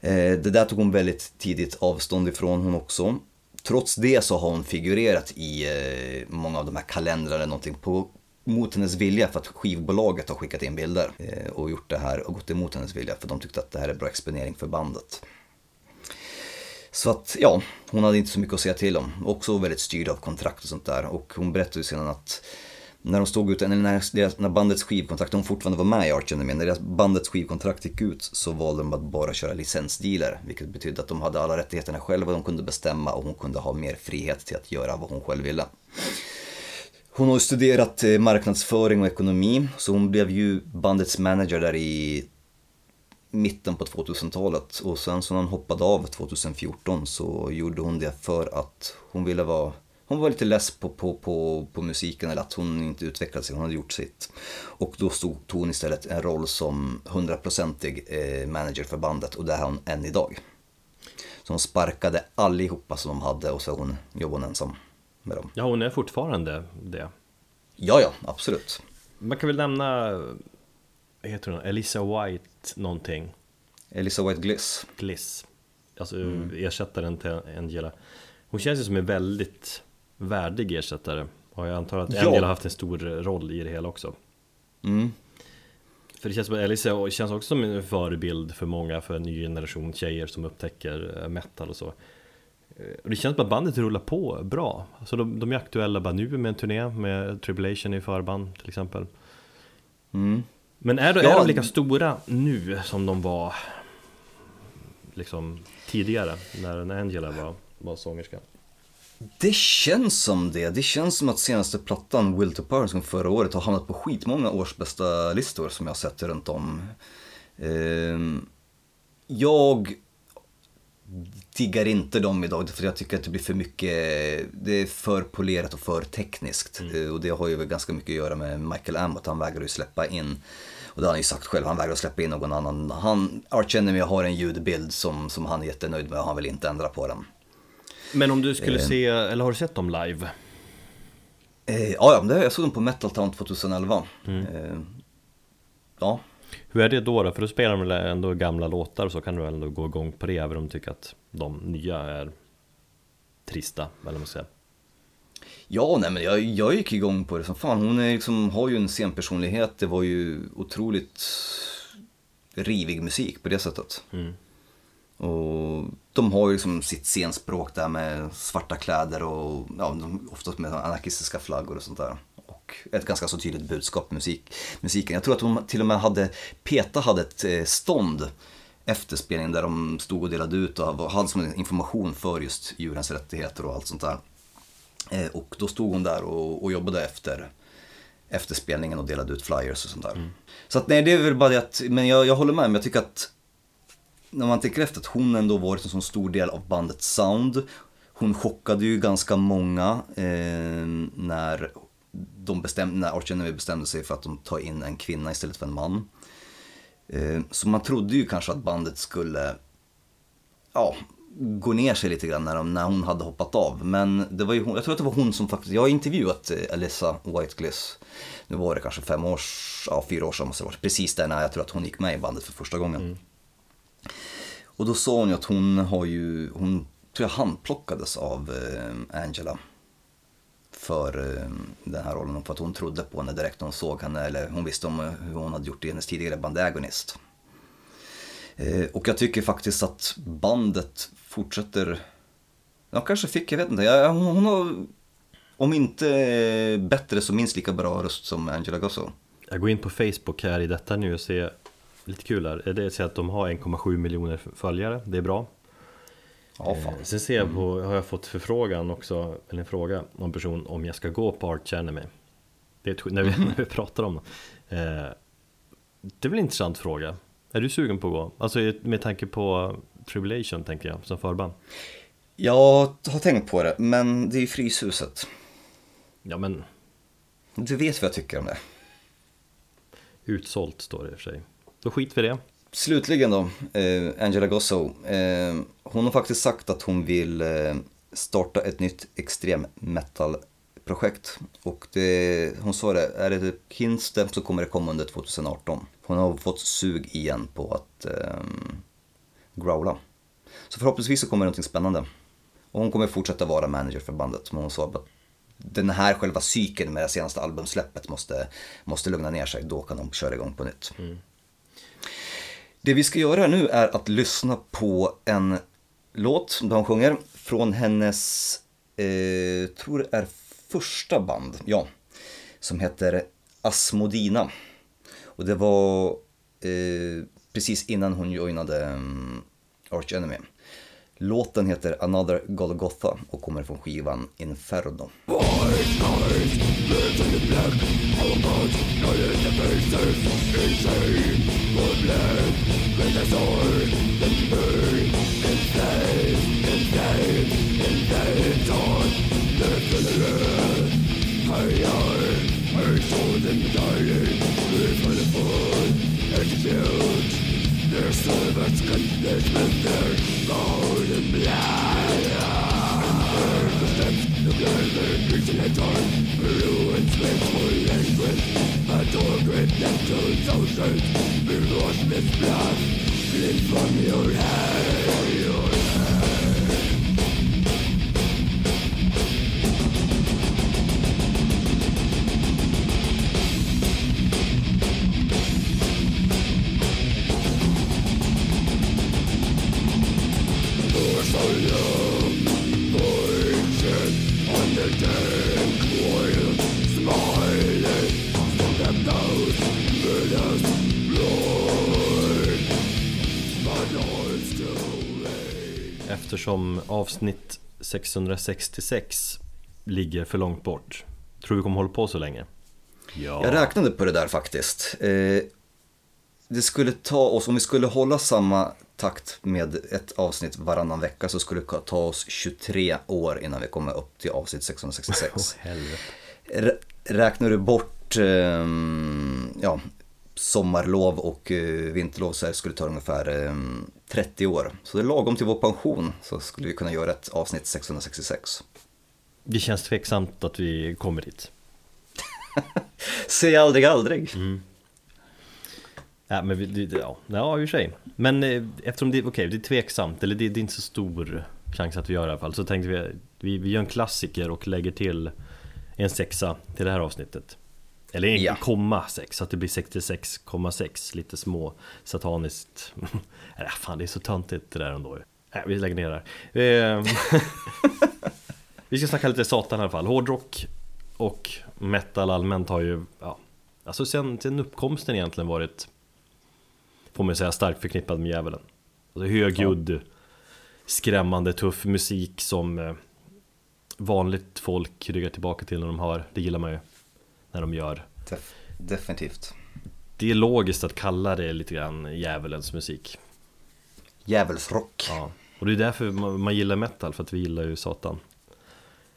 Eh, Det där tog hon väldigt tidigt avstånd ifrån hon också. Trots det så har hon figurerat i eh, många av de här kalendrarna eller någonting på, mot hennes vilja för att skivbolaget har skickat in bilder eh, och gjort det här och gått emot hennes vilja för de tyckte att det här är bra exponering för bandet. Så att ja, hon hade inte så mycket att säga till om. Också väldigt styrd av kontrakt och sånt där. Och hon berättade ju sedan att när de stod ut, eller när, deras, när bandets skivkontrakt, de fortfarande var med i Arch Enemy, när deras bandets skivkontrakt gick ut så valde de att bara köra licensdealer. Vilket betydde att de hade alla rättigheterna själva, de kunde bestämma och hon kunde ha mer frihet till att göra vad hon själv ville. Hon har studerat eh, marknadsföring och ekonomi, så hon blev ju bandets manager där i mitten på 2000-talet och sen så när hon hoppade av 2014 så gjorde hon det för att hon ville vara hon var lite less på, på, på, på musiken eller att hon inte utvecklade sig, hon hade gjort sitt. Och då stod, tog hon istället en roll som hundraprocentig eh, manager för bandet och det är hon än idag. Så hon sparkade allihopa som de hade och så hon, jobbade hon ensam med dem. Ja, hon är fortfarande det. Ja, ja, absolut. Man kan väl nämna, heter hon, Elisa White någonting, Elisa White Gliss. Gliss. Alltså ersättaren till Angela. Hon känns ju som en väldigt värdig ersättare. Och jag antar att Ja. Angela har haft en stor roll i det hela också. Mm. För det känns som Elisa känns också som en förebild för många, för en ny generation tjejer som upptäcker eh, metal och så. Eh, Och det känns att bandet rullar på bra. Alltså de, de är aktuella bara nu med en turné med Tribulation i förband till exempel. Mm. Men är, Ja. är de lika stora nu som de var liksom tidigare när Angela var, var sångerska? Det känns som det. Det känns som att senaste plattan, Will to Power, som förra året har hamnat på skitmånga årsbästa listor som jag sett runt om. Ehm, jag diggar inte dem idag för jag tycker att det blir för mycket, det är för polerat och för tekniskt. Eh, Och det har ju väl ganska mycket att göra med Michael Amott, han vägrar ju släppa in och det har han ju sagt själv, han vägrar släppa in någon annan. Han, Arch Enemy har en ljudbild som, som han är jättenöjd med och han vill inte ändra på den. Men om du skulle Eh. se, eller har du sett dem live? Eh, ja, jag såg dem på Metal Town 2011. Eh, ja, Hur är det då, då? För då spelar de väl ändå gamla låtar så kan du ändå gå igång på det även om du tycker att de nya är trista, eller vad man säger. ja nej, men jag, jag gick igång på det som fan. Hon är liksom, har ju en scenpersonlighet. Det var ju otroligt rivig musik på det sättet. Mm. Och de har ju liksom sitt scenspråk där med svarta kläder och ja, oftast med anarkistiska flaggor och sånt där. Och ett ganska så tydligt budskap i musik, musiken. Jag tror att hon till och med hade, Peta hade ett eh, stånd efter spelningen där de stod och delade ut och hade som information för just djurens rättigheter och allt sånt där. Eh, och då stod hon där och, och jobbade efter, efter spelningen och delade ut flyers och sånt där. Så att nej, det är väl bara det att, men jag, jag håller med, men jag tycker att när man tänker efter att hon ändå varit en så stor del av bandets sound. Hon chockade ju ganska många eh, när, de bestämde, när Arch Enemy bestämde sig för att de tar in en kvinna istället för en man. Eh, så man trodde ju kanske att bandet skulle ja, gå ner sig lite grann när, de, när hon hade hoppat av. Men det var ju hon, jag tror att det var hon som faktiskt, jag har intervjuat eh, Alyssa Whiteglass. Nu var det kanske fem år, ja fyra år sedan måste det varit. Precis där när jag tror att hon gick med i bandet för första gången. Och då sa hon ju att hon har ju, hon tror jag handplockades av eh, Angela. För eh, den här rollen, för att hon trodde på henne direkt när hon såg henne, eller hon visste om eh, hur hon hade gjort i hennes tidigare band Agonist. Eh, och jag tycker faktiskt att bandet fortsätter, de kanske fick, jag vet inte, jag, hon, hon har, om inte bättre så minst lika bra röst som Angela Gosso. Jag går in på Facebook här i detta nu och ser lite kul här. Det är att de har 1,7 miljoner följare, det är bra. Ja, fan. Eh, Sen ser jag på, har jag fått förfrågan också, eller en fråga om en person om jag ska gå på Arch Enemy. Det är ett, när, vi, när vi pratar om det. Eh, det är väl en intressant fråga. Är du sugen på att gå? Alltså med tanke på Tribulation tänker jag, som förband. Jag har tänkt på det, men det är ju Fryshuset. Ja men, Du vet vad jag tycker om det. utsålt står det i och för sig. Då skit vi det. Slutligen då, eh, Angela Gosso. Eh, hon har faktiskt sagt att hon vill eh, starta ett nytt extrem metal-projekt. Och det, hon sa det, är det typ Kinstem så kommer det komma under 2018. Hon har fått sug igen på att eh, growla. Så förhoppningsvis så kommer det någonting spännande. Och hon kommer fortsätta vara manager för bandet. Men hon sa att den här själva cykeln med det senaste albumsläppet måste, måste lugna ner sig. Då kan de köra igång på nytt. Mm. Det vi ska göra nu är att lyssna på en låt de sjunger från hennes, eh, tror det är första band, ja, som heter Asmodina. Och det var eh, precis innan hon joinade um, Arch Enemy. Låten heter Another Golgotha och kommer från skivan Inferno. With a sword that you. burn And stand, and stand, and The filler Higher, our souls in the dying Live for the food, execute Their servants condemned with their gold and blood And burn the the blood, the creature, and torn Ruins, faithful Durchgreif nicht zu uns ausschützt, wir los mit Blatt, blind von. Avsnitt 666 ligger för långt bort. Tror vi kommer hålla på så länge? Ja. Jag räknade på det där faktiskt. Eh, det skulle ta oss, om vi skulle hålla samma takt med ett avsnitt varannan vecka så skulle det ta oss 23 år innan vi kommer upp till avsnitt 666. Åh, helvete. Rä- Räknar du bort ehm, ja, sommarlov och eh, vinterlov så här skulle det ta ungefär ehm, 30 år. Så det är lagom till vår pension så skulle vi kunna göra ett avsnitt 666. Det känns tveksamt att vi kommer dit. Säg aldrig aldrig. Ja, men vi, ja, ja, i och för sig. Men eh, eftersom det, okej, det är tveksamt, eller det, det är inte så stor chans att vi gör det i alla fall, så tänkte vi, vi, vi gör en klassiker och lägger till en sexa till det här avsnittet. Eller en Ja. komma sex, så att det blir 66,6, lite små sataniskt. Nej, fan det är så töntigt det där ändå. Nej, vi lägger ner det här. Eh, vi ska snacka lite satan i alla fall. Hårdrock och metal allmänt har ju, ja, alltså sen, sen uppkomsten egentligen varit, får man säga, starkt förknippad med djävulen. Alltså högljudd, skrämmande, tuff musik som eh, vanligt folk ryggar tillbaka till när de hör. Det gillar man ju när de gör. Def- definitivt. Det är logiskt att kalla det lite grann djävulens musik. Djävulsrock. Ja. Och det är därför man, gillar metal, för att vi gillar ju Satan.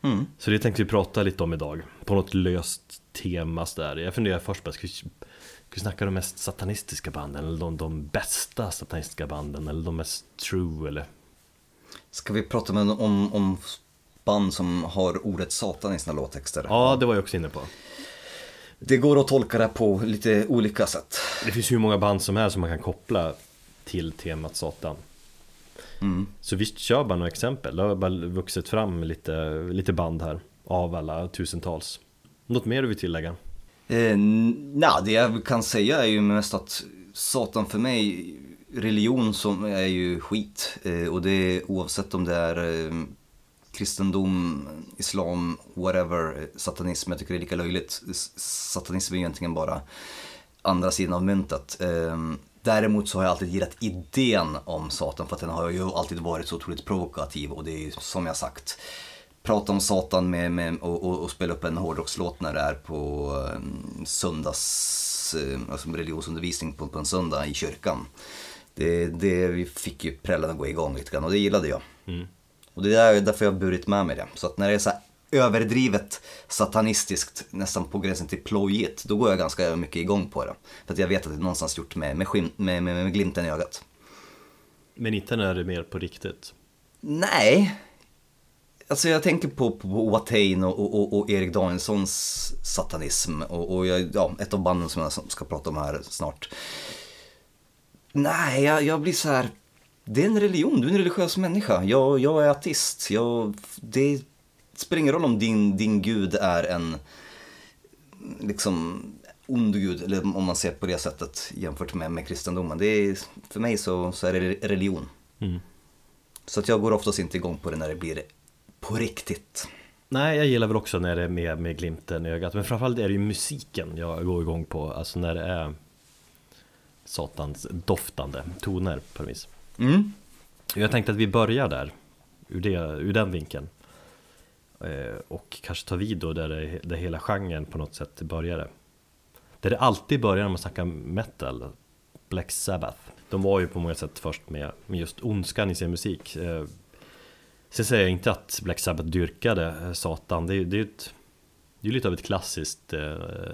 Mm. Så det tänkte vi prata lite om idag, på något löst tema där. Jag funderar först på, ska vi, ska vi snacka de mest satanistiska banden, eller de, de bästa satanistiska banden, eller de mest true, eller? Ska vi prata med, om, om band som har ordet satan i sina låttexter? Ja, det var jag också inne på. Det går att tolka det på lite olika sätt. Det finns ju hur många band som helst som man kan koppla till temat Satan. Mm. Så visst, kör bara några exempel. Det har bara vuxit fram lite, lite band här av alla tusentals. Något mer du vill tillägga? Eh, na, det jag kan säga är ju mest att Satan för mig, religion som är ju skit. Eh, och det är oavsett om det är eh, kristendom, islam, whatever, eh, satanism. Jag tycker det är lika löjligt. Satanism är egentligen bara andra sidan av myntet. Eh, däremot så har jag alltid gillat idén om Satan för att den har ju alltid varit så otroligt provokativ och det är ju som jag sagt prata om Satan med, med, och, och, och spela upp en hårdrockslåt när det är på um, söndags, eh, alltså religionsundervisning på, på en söndag i kyrkan. Det, det vi fick ju prällen att gå igång lite grann och det gillade jag. Och det är därför jag har burit med mig det. Så att när det är så överdrivet satanistiskt, nästan på gränsen till plojigt, då går jag ganska mycket igång på det. För att jag vet att det är någonstans gjort med, med, skim, med, med, med glimten i ögat. Men inte när det är mer på riktigt. Nej. Alltså jag tänker på, på, på Watain och, och, och, och Erik Danielssons satanism och, och jag, ja, ett av banden som jag ska prata om här snart. Nej, jag, jag blir så här. Det är en religion, du är en religiös människa. Jag, jag är ateist. Jag, det spelar ingen roll om din, din gud är en liksom ond gud, eller om man ser på det sättet jämfört med, med kristendomen. Det är, för mig så, så är det religion. Mm. Så att jag går oftast inte igång på det när det blir på riktigt. Nej, jag gillar väl också när det är med, med glimten i ögat. Men framförallt är det ju musiken jag går igång på. Alltså när det är satans doftande toner på något vis. Mm. Jag tänkte att vi börjar där, ur, det, ur den vinkeln. Eh, och kanske ta vid då där, det, där hela genren på något sätt började. Där det alltid börjar när man snackar metal, Black Sabbath. De var ju på många sätt först med, med just ondskan i sin musik. Eh, sen säger jag inte att Black Sabbath dyrkade eh, Satan, det det är ju det är lite av ett klassiskt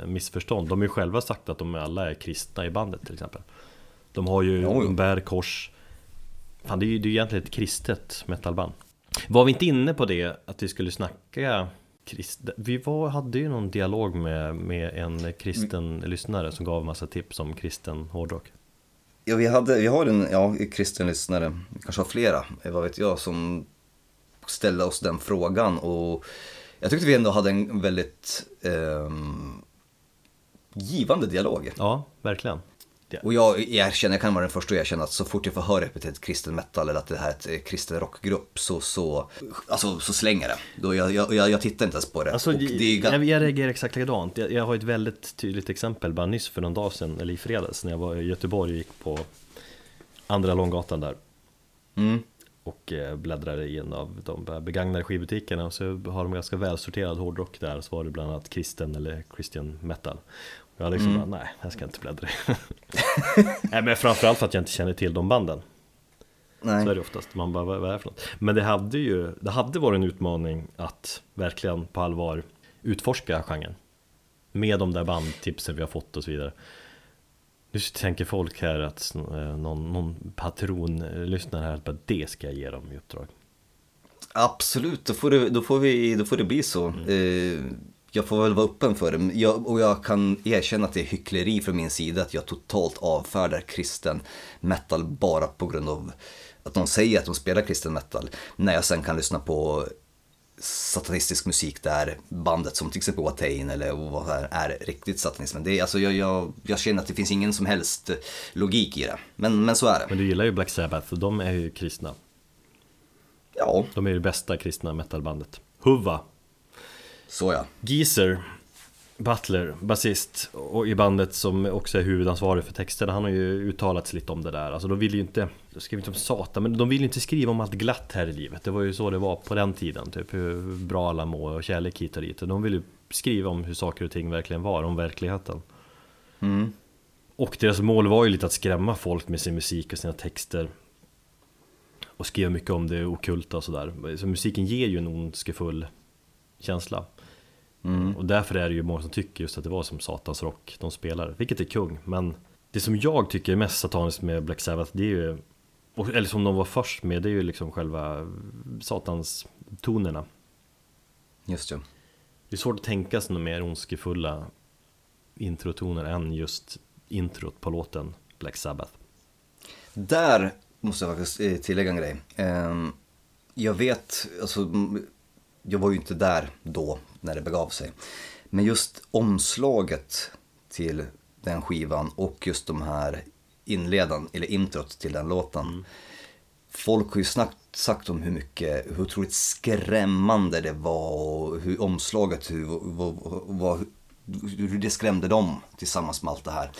missförstånd. De har ju själva sagt att de alla är kristna i bandet till exempel. De har ju, Jo, jo. de bär kors. Fan, det är ju det är egentligen ett kristet metalband. Var vi inte inne på det, att vi skulle snacka krist... Vi var, hade ju någon dialog med, med en kristen lyssnare som gav massa tips om kristen hårdrock. Ja, vi, hade, vi har en ja, kristen lyssnare, vi kanske har flera, eh, vad vet jag, som ställde oss den frågan. Och jag tyckte vi ändå hade en väldigt ehm, givande dialog. Ja, verkligen. Ja. Och jag erkänner, jag kan vara den första att erkänna att så fort jag får höra epitetet kristen metal eller att det här är ett kristen rockgrupp så, så, alltså, så slänger det. Då jag, jag, jag, jag tittar inte ens på det. Alltså, det är jag, jag reagerar exakt likadant. Jag, jag har ett väldigt tydligt exempel bara nyss för någon dag sedan, eller i fredags, när jag var i Göteborg och gick på Andra Långgatan där. mm. och eh, bläddrade i en av de begagnade skivbutikerna och så har de ganska välsorterad hårdrock där så var det bland annat kristen eller Christian metal jag liksom bara, nej, jag ska inte bläddra i. Nej men framförallt för att jag inte känner till de banden. Nej. Så är det oftast, man bara, vad är det för något? Men det hade ju, det hade varit en utmaning att verkligen på allvar utforska genren. Med de där bandtipsen vi har fått och så vidare. Nu tänker folk här att eh, någon, någon patronlyssnare här, bara det ska jag ge dem i uppdrag. Absolut, då får det, då får vi, då får det bli så. Eh, jag får väl vara öppen för det. Jag, och jag kan erkänna att det är hyckleri från min sida att jag totalt avfärdar kristen metal bara på grund av att de säger att de spelar kristen metal. När jag sen kan lyssna på satanistisk musik där bandet som till exempel Watain eller vad det är, riktigt satanism. Men det är, alltså, jag, jag, jag känner att det finns ingen som helst logik i det. Men, men så är det. Men du gillar ju Black Sabbath och de är ju kristna Ja, De är ju det bästa kristna metalbandet Huva så ja. Geezer Butler, basist och i bandet som också är huvudansvarig för texterna Han har ju uttalat sig lite om det där. Alltså de vill ju inte, jag skriver inte om Satan Men de vill ju inte skriva om allt glatt här i livet. Det var ju så det var på den tiden Typ hur bra alla mår och kärlek hit och dit. De vill ju skriva om hur saker och ting verkligen var, om verkligheten. Mm. Och deras mål var ju lite att skrämma folk med sin musik och sina texter. Och skriva mycket om det okulta och sådär. Så musiken ger ju en ondskefull känsla Mm. Och därför är det ju många som tycker just att det var som Satans rock de spelar Vilket är kung, men Det som jag tycker är mest sataniskt med Black Sabbath det är ju Eller som de var först med, det är ju liksom själva Satans tonerna Just det. Det är svårt att tänka sig några mer ondskefulla introtoner än just introt på låten Black Sabbath Där måste jag faktiskt eh, tillägga en grej. Ehm, Jag vet, alltså, jag var ju inte där då när det begav sig. Men just omslaget till den skivan och just de här inledan, eller introt till den låten. Folk har ju snackt, sagt om hur mycket, hur otroligt skrämmande det var och hur omslaget, hur, vad, vad, hur det skrämde dem tillsammans med allt det här.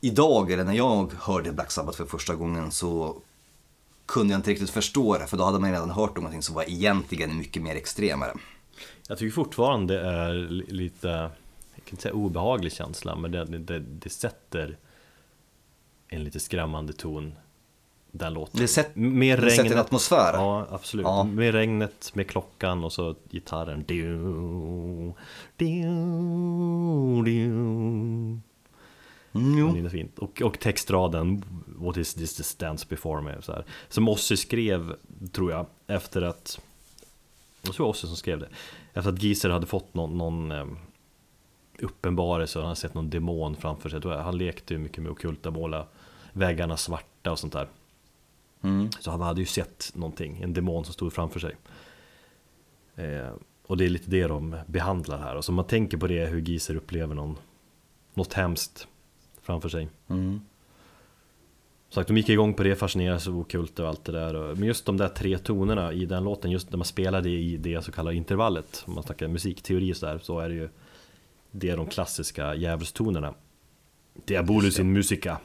Idag, eller när jag hörde Black Sabbath för första gången så kunde jag inte riktigt förstå det för då hade man redan hört om någonting som var egentligen mycket mer extremare. Jag tycker fortfarande det är li- lite, jag kan inte säga obehaglig känsla, men det, det, det sätter en lite skrämmande ton den låten. Det sätt- med det sätter en regnet. atmosfär. Ja, absolut. Ja. Med regnet, med klockan och så gitarren. Du, du, du. Mm, det är fint. Och, och textraden What is this that stands before me? Så här. Som Ozzy skrev, tror jag, efter att Jag tror Ozzy som skrev det Efter att Geezer hade fått någon, någon eh, uppenbarelse och han hade sett någon demon framför sig. Han lekte ju mycket med ockulta, måla väggarna svarta och sånt där. Mm. Så han hade ju sett någonting, en demon som stod framför sig. Eh, och det är lite det de behandlar här. Och så man tänker på det, hur Geezer upplever någon, något hemskt framför sig. Mm. Så att de gick igång på det, fascinerades av ockult och allt det där. Men just de där tre tonerna i den låten, just när man spelade i det så kallade intervallet, om man snackar musikteori och så där, så är det ju det är de klassiska djävulstonerna. Diabolus in musica.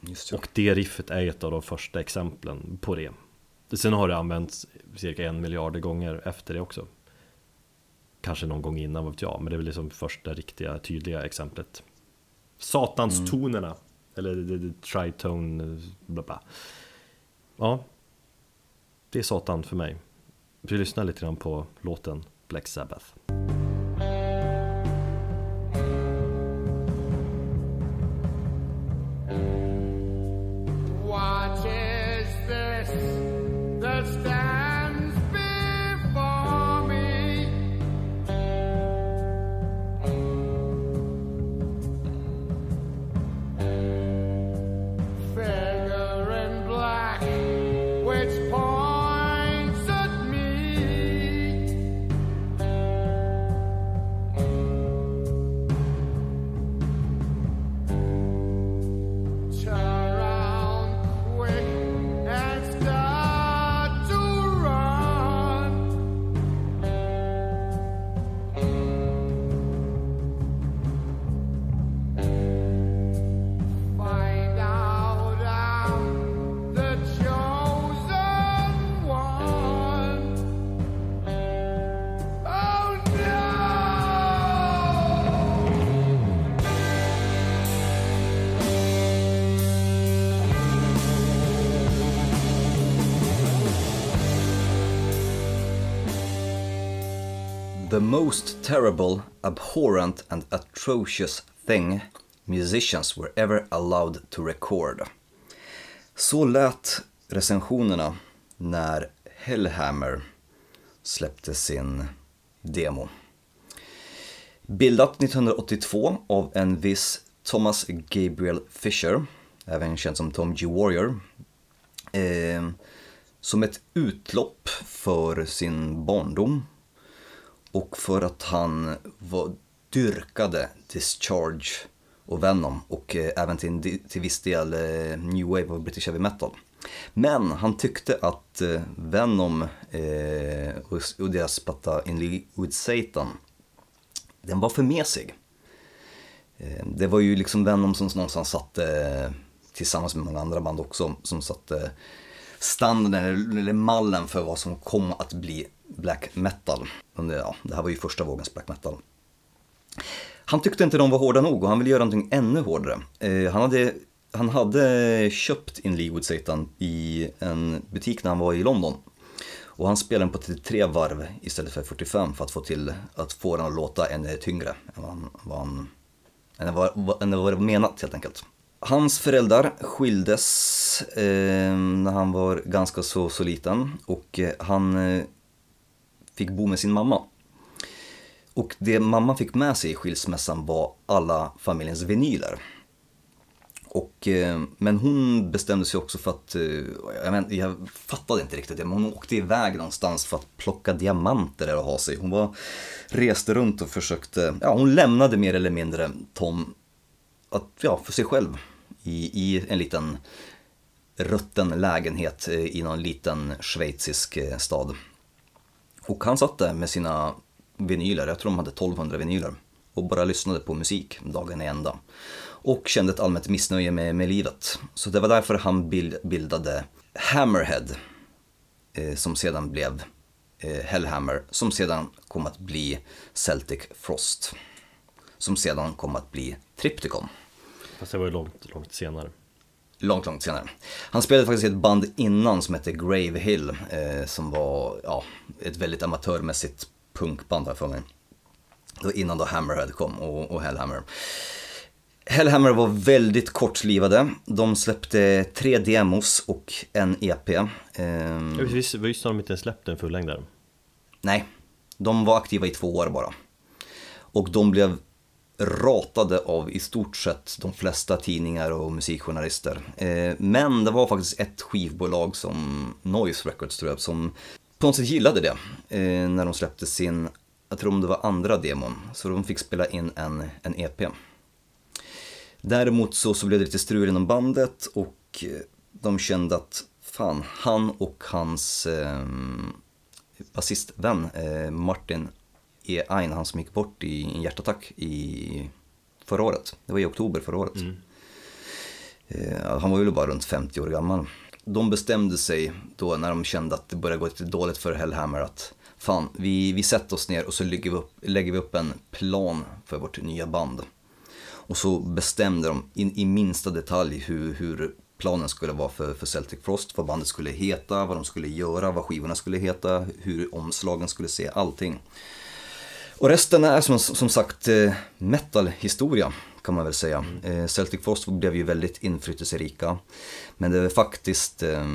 Det. Och det riffet är ett av de första exemplen på det. Sen har det använts cirka en miljard gånger efter det också. Kanske någon gång innan, vad vet jag, men det är väl liksom första riktiga tydliga exemplet. Satanstonerna, eller the, the tritone, bla bla. Ja, det är Satan för mig. Vi lyssnar lite grann på låten Black Sabbath. Most terrible, abhorrent and atrocious thing musicians were ever allowed to record. Så lät recensionerna när Hellhammer släppte sin demo. Bildat 1982 av en viss Thomas Gabriel Fisher, även känd som Tom G. Warrior, eh, som ett utlopp för sin barndom och för att han var, dyrkade Discharge och Venom och eh, även till, till viss del eh, New Wave och British Heavy Metal. Men han tyckte att eh, Venom eh, och, och deras platta In League with Satan, den var för mesig. Eh, Det var ju liksom Venom som någonstans satte, eh, tillsammans med många andra band också, som satte standarden eller eller mallen för vad som kom att bli black metal. Ja, det här var ju första vågens black metal. Han tyckte inte de var hårda nog och han ville göra någonting ännu hårdare. Eh, han, hade, han hade köpt In League with Satan i en butik när han var i London. Och han spelade den på 33 varv istället för 45 för att få till att få den att låta ännu tyngre än vad, han, vad, han, än vad, än vad det var menat helt enkelt. Hans föräldrar skildes eh, när han var ganska så, så liten och eh, han eh, fick bo med sin mamma. Och det mamma fick med sig i skilsmässan var alla familjens vinyler. Och, eh, men hon bestämde sig också för att, eh, jag, men, jag fattade inte riktigt det, men hon åkte iväg någonstans för att plocka diamanter eller ha sig. Hon var, reste runt och försökte, ja hon lämnade mer eller mindre Tom att, ja, för sig själv i, i en liten rutten lägenhet eh, i någon liten schweizisk stad. Och han satt där med sina vinyler, jag tror de hade 1200 vinyler, och bara lyssnade på musik dagen i ända. Och kände ett allmänt missnöje med, med livet. Så det var därför han bildade Hammerhead, eh, som sedan blev eh, Hellhammer, som sedan kom att bli Celtic Frost, som sedan kom att bli Triptychon. Fast det var ju långt, långt senare långt, långt senare. Han spelade faktiskt i ett band innan som hette Grave Hill, eh, som var ja, ett väldigt amatörmässigt punkband här för mig. Det var innan då Hammerhead kom och, och Hellhammer. Hellhammer var väldigt kortlivade. De släppte tre demos och en EP. Ehm, Ja, visst, visst har de inte släppt en fullängdare? Nej, de var aktiva i två år bara. Och de blev ratade av i stort sett de flesta tidningar och musikjournalister. Eh, men det var faktiskt ett skivbolag som Noise Records tror jag, som på något sätt gillade det. Eh, när de släppte sin, jag tror om det var andra demon, så de fick spela in en, en EP. Däremot så, så blev det lite strul inom bandet och eh, de kände att fan, han och hans eh, basistvän eh, Martin E. Ein, han som gick bort i en hjärtattack i förra året. Det var i oktober förra året. Eh, han var ju bara runt 50 år gammal. De bestämde sig då när de kände att det började gå lite dåligt för Hellhammer att fan, vi, vi sätter oss ner och så lägger vi, upp, lägger vi upp en plan för vårt nya band. Och så bestämde de in i minsta detalj hur, hur planen skulle vara för, för Celtic Frost, vad bandet skulle heta, vad de skulle göra, vad skivorna skulle heta, hur omslagen skulle se, allting. Och resten är som, som sagt metalhistoria metal-historia kan man väl säga. Mm. Celtic Frost blev ju väldigt inflytelserika. Men det var faktiskt eh,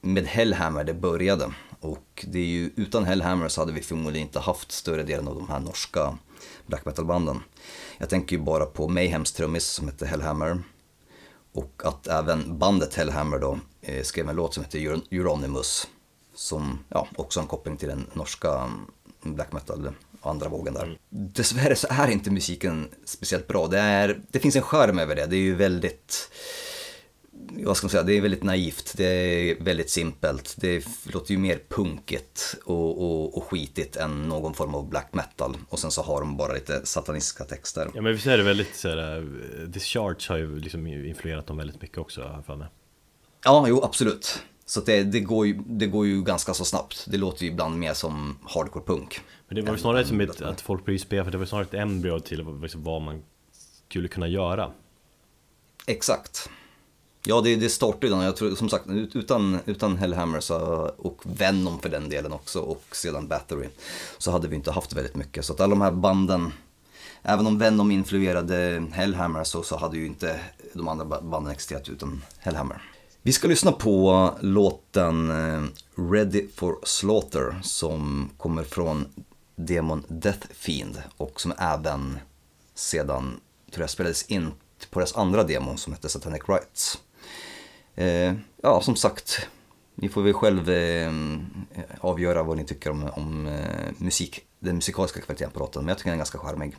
med Hellhammer det började. Och det är ju, utan Hellhammer så hade vi förmodligen inte haft större delen av de här norska black metal-banden. Jag tänker ju bara på Mayhems trummis som hette Hellhammer. Och att även bandet Hellhammer då eh, skrev en låt som heter Euro- Euronymous. Som ja, också har en koppling till den norska mm, black metal andra vågen där. Dessvärre så är inte musiken speciellt bra. Det, är, det finns en charm över det. Det är ju väldigt, vad ska man säga, det är väldigt naivt. Det är väldigt simpelt. Det låter ju mer punkigt och, och, och skitigt än någon form av black metal. Och sen så har de bara lite satanistiska texter. Ja men visst är det väldigt såhär, eh, Charts har ju liksom influerat dem väldigt mycket också har jag för mig. Ja, jo absolut. Så det, det, går ju, det går ju ganska så snabbt. Det låter ju ibland mer som hardcore punk. Men det var ju snarare som ett, att folk började spela, för det var snarare ett embryo till vad- liksom vad man skulle kunna göra. Exakt. Ja, det, det startade ju. Jag tror, som sagt, ut- utan, utan Hellhammer så, och Venom för den delen också och sedan Battery så hade vi inte haft väldigt mycket. Så att alla de här banden, även om Venom influerade Hellhammer så, så hade ju inte de andra ba- banden existerat utan Hellhammer. Vi ska lyssna på låten eh, Ready for Slaughter som kommer från demon Death Fiend och som även sedan, tror jag, spelades in på deras andra demo som hette Satanic Rights. Eh, ja, som sagt, ni får väl själv eh, avgöra vad ni tycker om, om eh, musik, den musikaliska kvaliteten på låten, men jag tycker den är ganska charmig.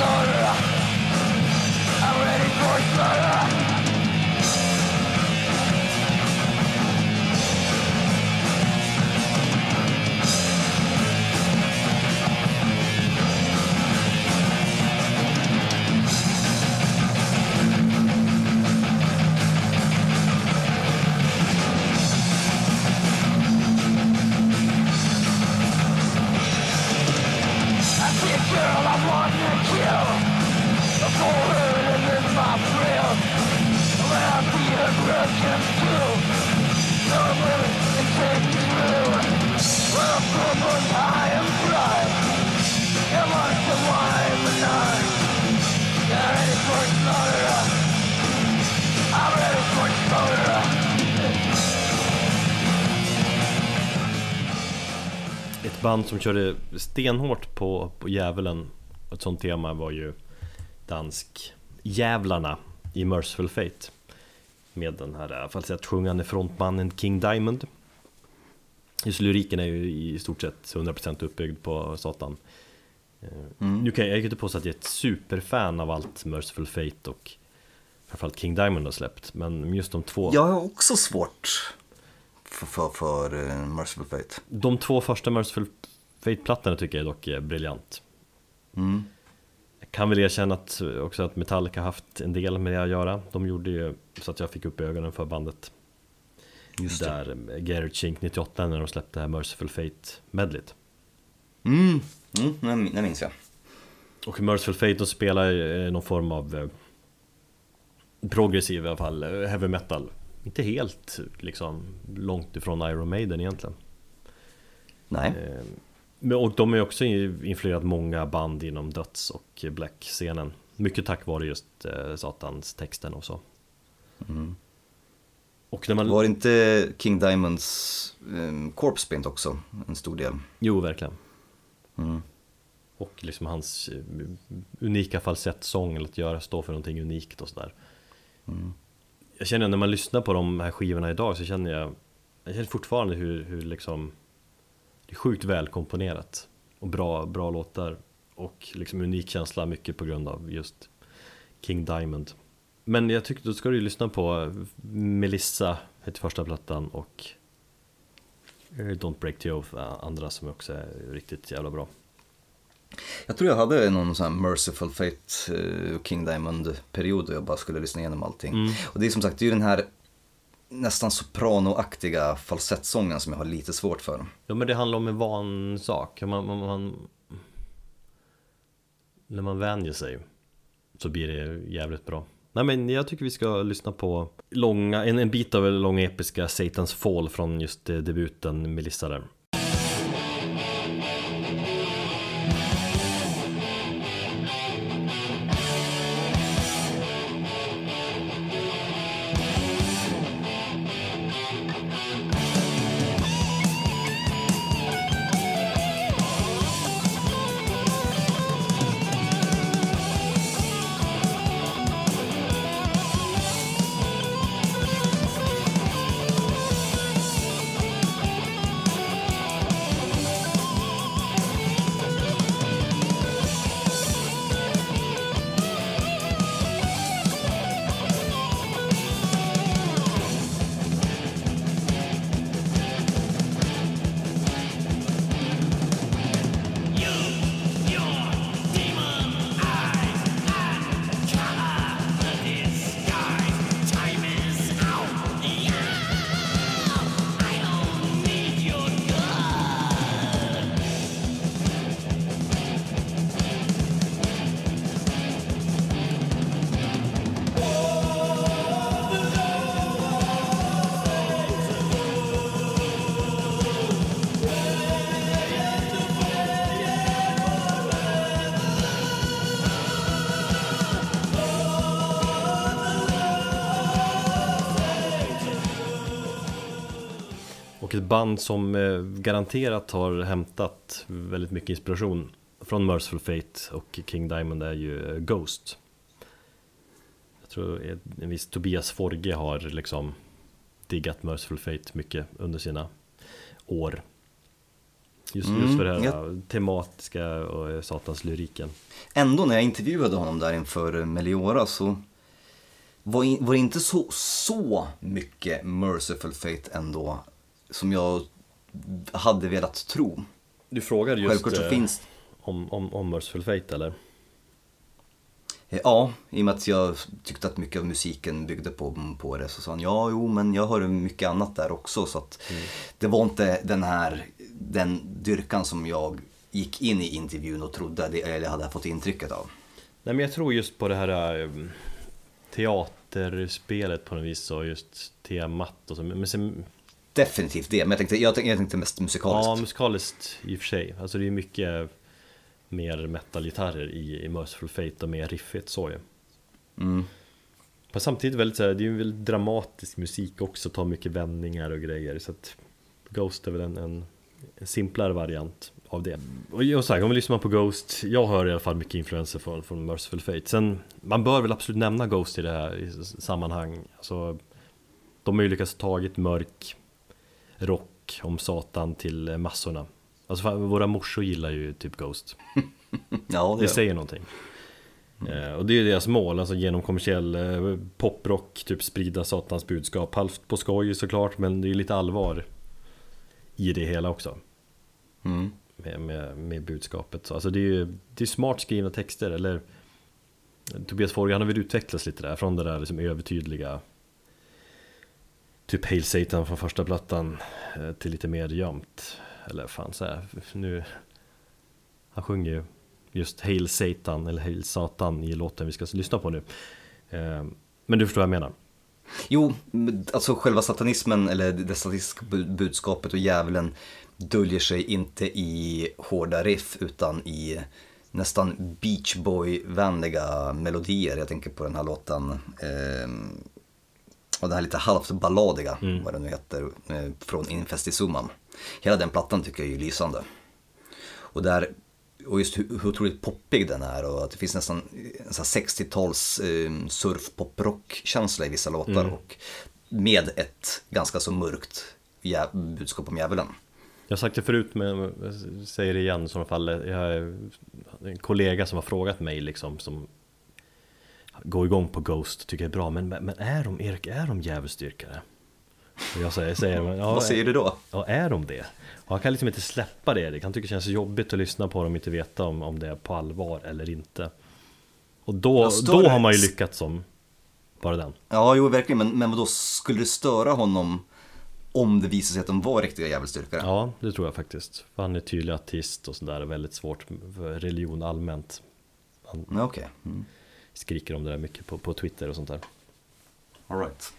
Ett band som körde stenhårt på, på djävulen Ett sånt tema var ju Dansk Jävlarna i Merciful Fate med den här falsettsjungande frontmannen King Diamond. Just lyriken är ju i stort sett 100% uppbyggd på Satan. Eh, Nu kan jag, jag kan inte påstå att jag är ett superfan av allt Merciful Fate och framförallt King Diamond har släppt, men just de två Jag har också svårt för, för, för uh, Merciful Fate. De två första Merciful Fate-plattorna tycker jag dock är briljant. Mm. Jag kan väl erkänna att, också att Metallica haft en del med det att göra. De gjorde ju så att jag fick upp ögonen för bandet. Just det. Där eh, Garrett Chink 98 när de släppte det här Merciful Fate-medlet. Mm, mm det min- det minns jag. Och Merciful Fate de spelar eh, någon form av eh, progressiv i alla fall, eh, heavy metal. Inte helt liksom långt ifrån Iron Maiden egentligen. Nej. Eh, Och de har ju också influerat många band inom döds och black-scenen. Mycket tack vare just eh, Satans texten och så. Och när man... Var inte King Diamonds um, Corpse Paint också en stor del? Jo, verkligen. Mm. Och liksom hans eh, unika falsettsång, eller att göra, stå för någonting unikt och sådär. Jag känner när man lyssnar på de här skivorna idag så känner jag, jag känner fortfarande hur, hur liksom, det är sjukt välkomponerat och bra, bra låtar och liksom unik känsla mycket på grund av just King Diamond. Men jag tyckte då ska du ju lyssna på Melissa, heter första plattan och eh, Don't Break the Oath, andra som också är riktigt jävla bra. Jag tror jag hade någon sån här Merciful Fate eh, King Diamond-period då jag bara skulle lyssna igenom allting. Mm. Och det är som sagt, det är ju den här nästan sopranoaktiga falsettsången som jag har lite svårt för. Ja men det handlar om en van sak. Man, man, man, när man vänjer sig så blir det jävligt bra. Nej men jag tycker vi ska lyssna på långa, en, en bit av det långa episka Satans Fall från just eh, debuten Melissa där. Som eh, garanterat har hämtat väldigt mycket inspiration från Merciful Fate och King Diamond är ju eh, Ghost. Jag tror en viss Tobias Forge har liksom diggat Merciful Fate mycket under sina år. Just, just för det här jag- tematiska och eh, satans lyriken. Ändå när jag intervjuade honom där inför Meliora så var, in, var det inte så, så mycket Merciful Fate ändå som jag hade velat tro. Du frågade just Självklart så eh, finns om, om, om Merciful Fate eller? Eh, Ja, i och med att jag tyckte att mycket av musiken byggde på, på det så sa han ja, jo, men jag hör mycket annat där också så att det var inte den här, den dyrkan som jag gick in i intervjun och trodde, eller hade fått intrycket av. Nej men jag tror just på det här eh, teaterspelet på något vis och just temat och så. Men sen, Definitivt det, men jag tänkte, jag tänkte, jag tänkte mest musikaliskt. ja, musikaliskt i och för sig. Alltså det är mycket mer metal-gitarrer i, i Merciful Fate och mer riffigt så ju. Mm. Men samtidigt väldigt så här, det är ju väldigt dramatisk musik också, tar mycket vändningar och grejer. Så att Ghost är väl en, en, simplare variant av det. Och jag sagt, om vi lyssnar på Ghost, jag hör i alla fall mycket influenser från, från Merciful Fate. Sen, man bör väl absolut nämna Ghost i det här i sammanhang. Alltså, De har ju lyckats tagit mörk rock om Satan till eh, massorna. Alltså fan, våra morsor gillar ju typ Ghost. Ja, Det säger någonting. Eh, och det är ju deras mål, alltså genom kommersiell eh, poprock, typ sprida Satans budskap. Halvt på skoj såklart, men det är ju lite allvar i det hela också. Mm. Med, med, med budskapet. Så, Alltså det är ju det är smart skrivna texter, eller Tobias Forge, han har väl utvecklats lite där, från det där liksom övertydliga Typ Hail Satan från första plattan eh, till lite mer gömt. Eller fan så här, nu Han sjunger ju just Hail Satan eller Hail Satan i låten vi ska lyssna på nu. Eh, men du förstår vad jag menar. Jo, alltså själva satanismen eller det statistiska budskapet och djävulen döljer sig inte i hårda riff utan i nästan Beach Boy-vänliga melodier. Jag tänker på den här låten eh, och den här lite halvt balladiga, vad den nu heter, eh, från Infestisumman. Hela den plattan tycker jag är lysande. Och, där, och just hur, hur otroligt poppig den är och att det finns nästan en sån här 60-tals eh, surf-pop-rock-känsla i vissa låtar. Och med ett ganska så mörkt jä- budskap om djävulen. Jag har sagt det förut men jag säger det igen i sådana fall. Jag har en kollega som har frågat mig liksom som går igång på Ghost tycker jag är bra men, men är de, Erik, är de djävulsdyrkare? Jag säger, säger ja, Vad säger du då? Ja, är de det? Och han kan liksom inte släppa det Erik. Han tycker det känns jobbigt att lyssna på dem och inte veta om, om det är på allvar eller inte. Och då, Jag då har man ju lyckats som bara den. Ja, jo verkligen, men, men då skulle det störa honom om det visar sig att de var riktiga djävulsdyrkare? Ja, det tror jag faktiskt. För han är tydlig artist och sådär, väldigt svårt för religion allmänt. Han Okej, mm. Skriker om det där mycket på, på Twitter och sånt där. all right.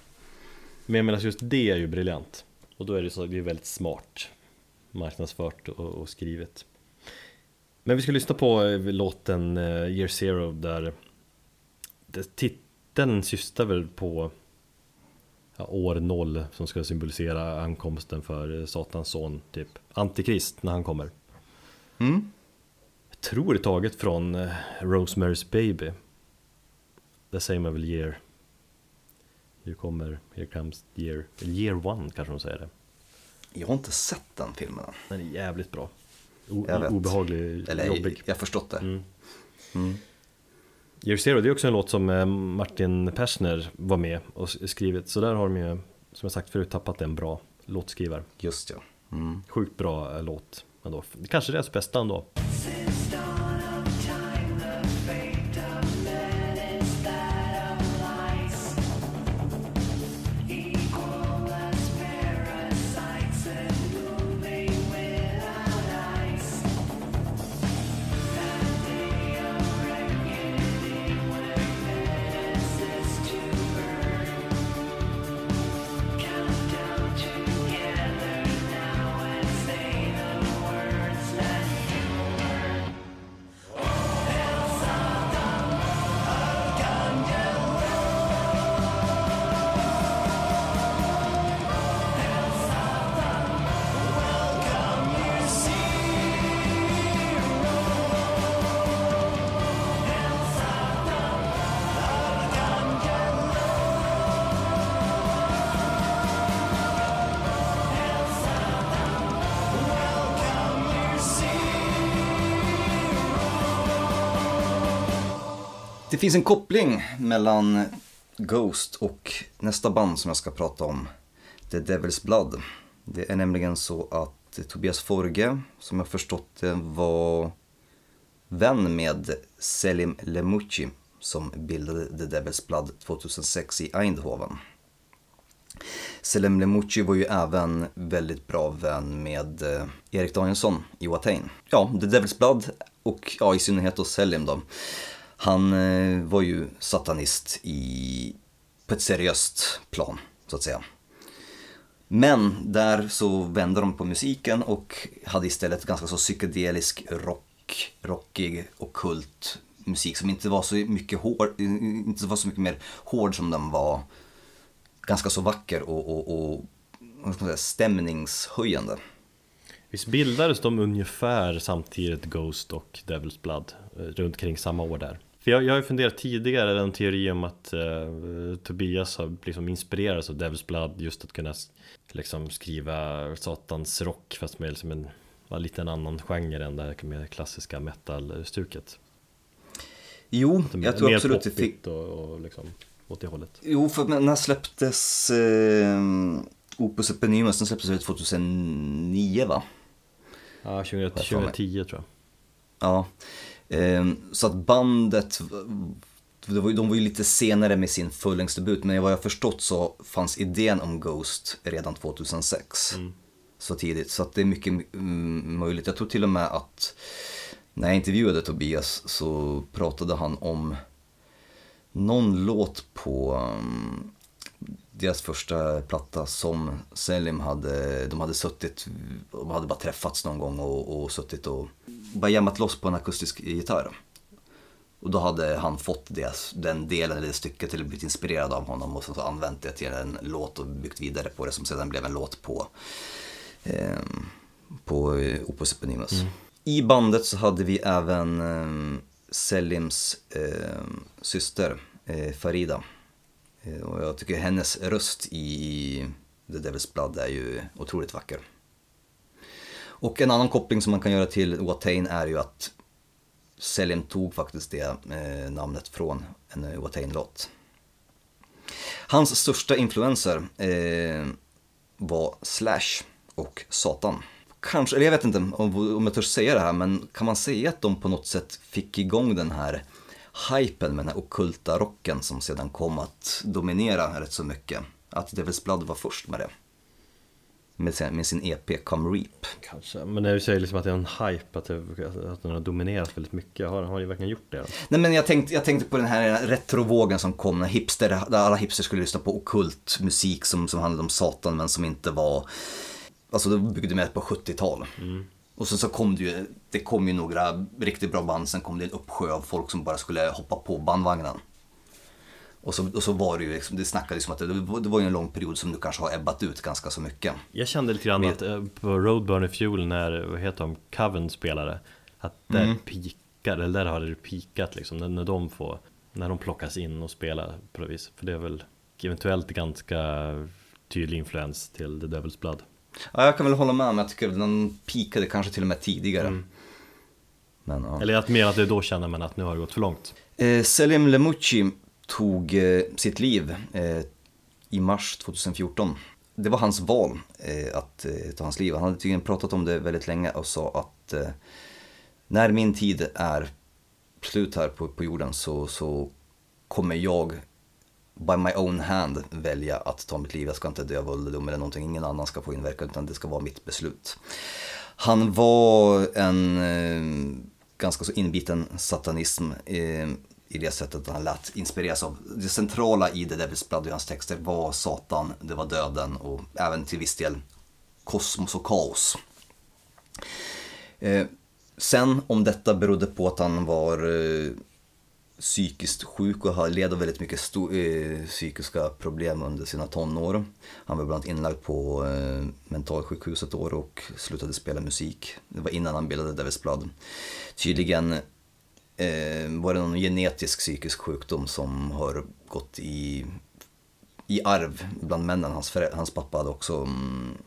Men jag menar just det är ju briljant. Och då är det så, det är väldigt smart marknadsfört och, och skrivet. Men vi ska lyssna på eh, låten eh, Year Zero där det, titeln syftar väl på ja, år noll som ska symbolisera ankomsten för eh, Satans son, typ Antikrist när han kommer. Mm. Jag tror det är taget från Rosemary's Baby. Där säger man väl year. Nu kommer, here comes year, year one kanske de säger det. Jag har inte sett den filmen än. Den är jävligt bra. O- Jag obehaglig, Eller jobbig. jag har förstått det. Mm. Mm. Year Zero, det är också en låt som eh, Martin Persner var med och skrivit. Så där har de ju, som jag sagt förut, tappat en bra låtskrivare. Just ja. Mm. Sjukt bra eh, låt ändå. Kanske deras bästa ändå. Finns en koppling mellan Ghost och nästa band som jag ska prata om. The Devil's Blood. Det är nämligen så att Tobias Forge, som jag förstått det, var vän med Selim Lemucci som bildade The Devil's Blood 2006 i Eindhoven. Selim Lemucci var ju även väldigt bra vän med eh, Erik Danielsson i Watain. Ja, The Devil's Blood och ja, i synnerhet då Selim då. Han eh, var ju satanist i, på ett seriöst plan, så att säga. Men där så vände de på musiken och hade istället ganska så psykedelisk rock, rockig och kult musik som inte var så mycket hård, inte var så mycket mer hård som den var ganska så vacker och, och, och vad ska man säga, stämningshöjande. Visst bildades de ungefär samtidigt Ghost och Devil's Blood? Eh, runt kring samma år där. För jag, jag har ju funderat tidigare den teori om att eh, Tobias har liksom inspirerats av Devil's Blood just att kunna liksom skriva satans rock fast med liksom en ja, lite en annan genre än det här med klassiska metal-stuket. Jo, jag tror Mer absolut det fick... och, och liksom åt det hållet. Jo, för när släpptes eh, Opus Eponymus? Den släpptes väl 2009 va? Ja, 20, för mig. 2010 tror jag. Ja. Ehm, så att bandet, de var, ju- lite senare med sin fullängdsdebut, men vad jag förstått så fanns idén om Ghost redan 2006. Så tidigt, så att det är mycket mm, möjligt. Jag tror till och med att när jag intervjuade Tobias så pratade han om någon låt på um, deras första platta som Selim hade, de hade suttit, de hade bara träffats någon gång och, och suttit och bara jammat loss på en akustisk gitarr. Och då hade han fått det, den delen eller det stycket eller blivit inspirerad av honom och så använt det till en låt och byggt vidare på det som sedan blev en låt på, eh, på Opus Eponymus. I bandet så hade vi även eh, Selims eh, syster Farida. Eh, och jag tycker hennes röst i The Devil's Blood är ju otroligt vacker. Och en annan koppling som man kan göra till Watain är ju att Selim tog faktiskt det eh, namnet från en Watain-låt. Hans största influenser eh, var Slash och Satan. Kanske, eller jag vet inte om, om jag törs säga det här, men kan man säga att de på något sätt fick igång den här hypen med den här ockulta rocken som sedan kom att dominera rätt så mycket? Att Devil's Blood var först med det. Med sin, med sin EP Come Reap. Kanske, men när du säger liksom att det är en hype, att, det, att den har dominerat väldigt mycket, har, har det verkligen gjort det? Då? Nej men jag tänkte, jag tänkte på den här retrovågen som kom när hipster, där alla hipster skulle lyssna på okult musik som, som handlade om Satan men som inte var, alltså det byggde med på 70-tal. Och sen så kom det ju, det kom ju några riktigt bra band, sen kom det en uppsjö av folk som bara skulle hoppa på bandvagnen. Och så, och så var det ju, liksom, det snackades om att det, var- det var ju en lång period som nu kanske har ebbat ut ganska så mycket. Jag kände lite grann att eh, på Roadburner Fuel när, vad heter de, Coven spelade Att där Mm. pikar, eller där har det pikat liksom när, när de får När de plockas in och spelar på det vis För det är väl eventuellt ganska tydlig influens till The Devil's Blood Ja, jag kan väl hålla med om, jag tycker den pikade kanske till och med tidigare. Men, ja. Eller att mer att det då känner man att nu har det gått för långt Eh, Selim Lemucci tog eh, sitt liv eh, i mars 2014. Det var hans val eh, att eh, ta hans liv. Han hade tydligen pratat om det väldigt länge och sa att eh, när min tid är slut här på, på jorden så, så kommer jag by my own hand välja att ta mitt liv. Jag ska inte dö av ålderdom eller någonting. Ingen annan ska få inverka utan det ska vara mitt beslut. Han var en eh, ganska så inbiten satanism eh, i det sättet han lät inspireras av. Det centrala i The Devil's Blood och hans texter var Satan, det var döden och även till viss del kosmos och kaos. Eh, sen om detta berodde på att han var eh, psykiskt sjuk och led av väldigt mycket eh, psykiska problem under sina tonår. Han var bland annat inlagd på eh, mentalsjukhus ett år och slutade spela musik. Det var innan han bildade Devil's Blood. Tydligen eh, var det någon genetisk psykisk sjukdom som har gått i, i arv bland männen. Hans, förä- hans pappa hade också mm,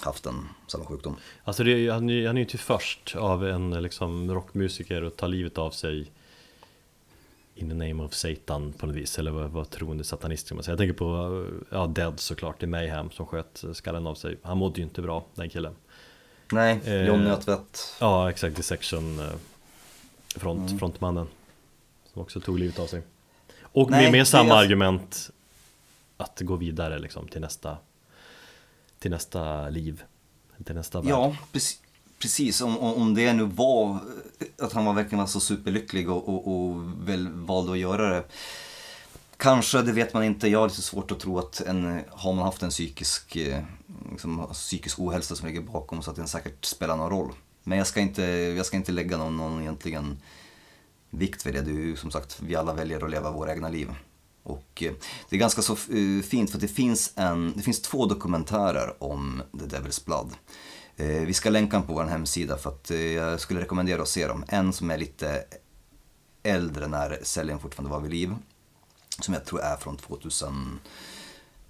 haft en samma sjukdom. Alltså det, han, är, han är ju inte först av en liksom rockmusiker att ta livet av sig in the name of Satan på något vis, eller vad, vad troende satanist ska man säga. Jag tänker på, ja, Dead såklart, är Mayhem som sköt skallen av sig. Han mådde ju inte bra, den killen. Nej, Eh, John Nötvedt. Ja, exakt, Dissection eh, front, frontmannen. Som också tog livet av sig. Och Nej, med, med samma är- argument att gå vidare liksom till nästa till nästa liv, till nästa värld. Ja, precis. Precis, om, om det nu var eh, att han var verkligen var så superlycklig och, och, och väl valde att göra det. Kanske, det vet man inte. Jag har lite svårt att tro att en, har man haft en psykisk, eh, liksom, psykisk ohälsa som ligger bakom så att den säkert spelar någon roll. Men jag ska inte, jag ska inte lägga någon, någon egentligen vikt vid det. Det är ju som sagt, vi alla väljer att leva våra egna liv. Och eh, det är ganska så fint för att det finns, en, det finns två dokumentärer om The Devil's Blood. Eh, Vi ska länka dem på vår hemsida för att eh, jag skulle rekommendera att se dem. En som är lite äldre när Selin fortfarande var vid liv. Som jag tror är från 2011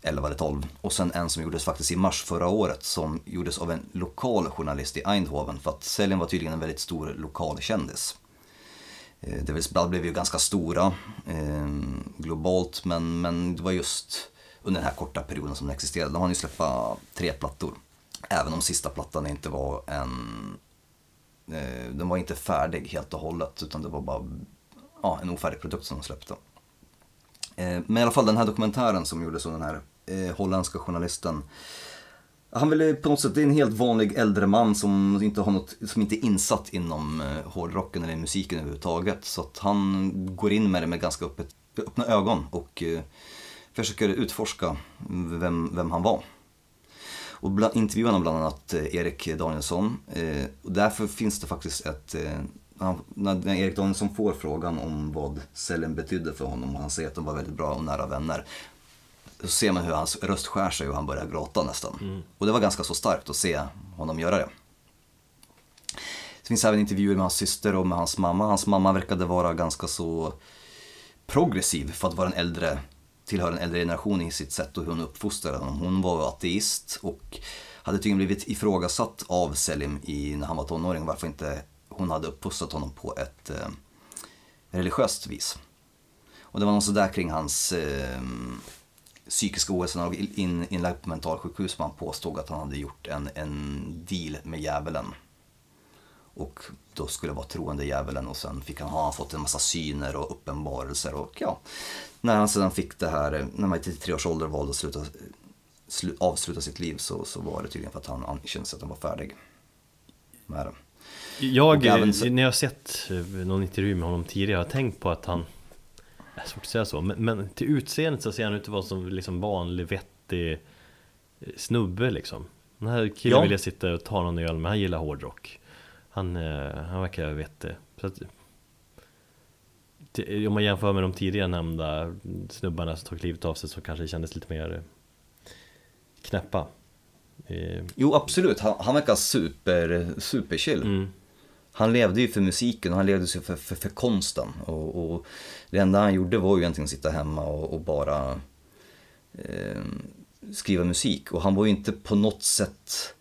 eller 12. Och sen en som gjordes faktiskt i mars förra året som gjordes av en lokal journalist i Eindhoven. För att Selin var tydligen en väldigt stor lokal kändis. Eh, det blev ju ganska stora eh, globalt men, men det var just under den här korta perioden som den existerade. De hann ju släppa tre plattor. Även om sista plattan inte var en... Eh, den var inte färdig helt och hållet utan det var bara ja, en ofärdig produkt som de släppte. Eh, men i alla fall den här dokumentären som gjordes av den här eh, holländska journalisten. Han ville på något sätt, det är en helt vanlig äldre man som inte, har något, som inte är insatt inom eh, hårdrocken eller musiken överhuvudtaget. Så att han går in med det med ganska öppet, öppna ögon och eh, försöker utforska vem, vem han var. Och bland, intervjuar han bland annat eh, Erik Danielsson. Eh, och därför finns det faktiskt ett... Eh, när, Erik Danielsson får frågan om vad Selin betydde för honom och han säger att de var väldigt bra och nära vänner. Så ser man hur hans röst skär sig och han börjar gråta nästan. Och det var ganska så starkt att se honom göra det. Det finns även intervjuer med hans syster och med hans mamma. Hans mamma verkade vara ganska så progressiv för att vara en äldre, tillhör en äldre generation i sitt sätt och hur hon uppfostrade honom. Hon var ateist och hade tydligen blivit ifrågasatt av Selim i, när han var tonåring varför inte hon hade uppfostrat honom på ett eh, religiöst vis. Och det var något sådär kring hans eh, psykiska ohälsa när han var in, inlagd på mentalsjukhus som han påstod att han hade gjort en, en deal med djävulen. Och då skulle vara troende djävulen och sen fick han, har han fått en massa syner och uppenbarelser och ja. När han sedan fick det här, när man i 33 års ålder valde att sluta, slu, avsluta sitt liv så, så var det tydligen för att han, kände sig att han var färdig med det. Jag, även när jag har sett eh, någon intervju med honom tidigare, har jag tänkt på att han det är svårt att säga så, men, men till utseendet så ser han ut att vara som liksom vanlig vettig eh, snubbe liksom Den här killen Ja. vill jag sitta och ta någon öl med, han gillar hårdrock Han, eh, han verkar vettig så att, Om man jämför med de tidigare nämnda snubbarna som tog livet av sig så kanske det kändes lite mer eh, knäppa Eh, Jo absolut, han, han verkar super, superchill. mm. Han levde ju för musiken och han levde ju för, för, för konsten. Och, och det enda han gjorde var ju egentligen att sitta hemma och, och bara eh, skriva musik. Och han var ju inte på något sätt...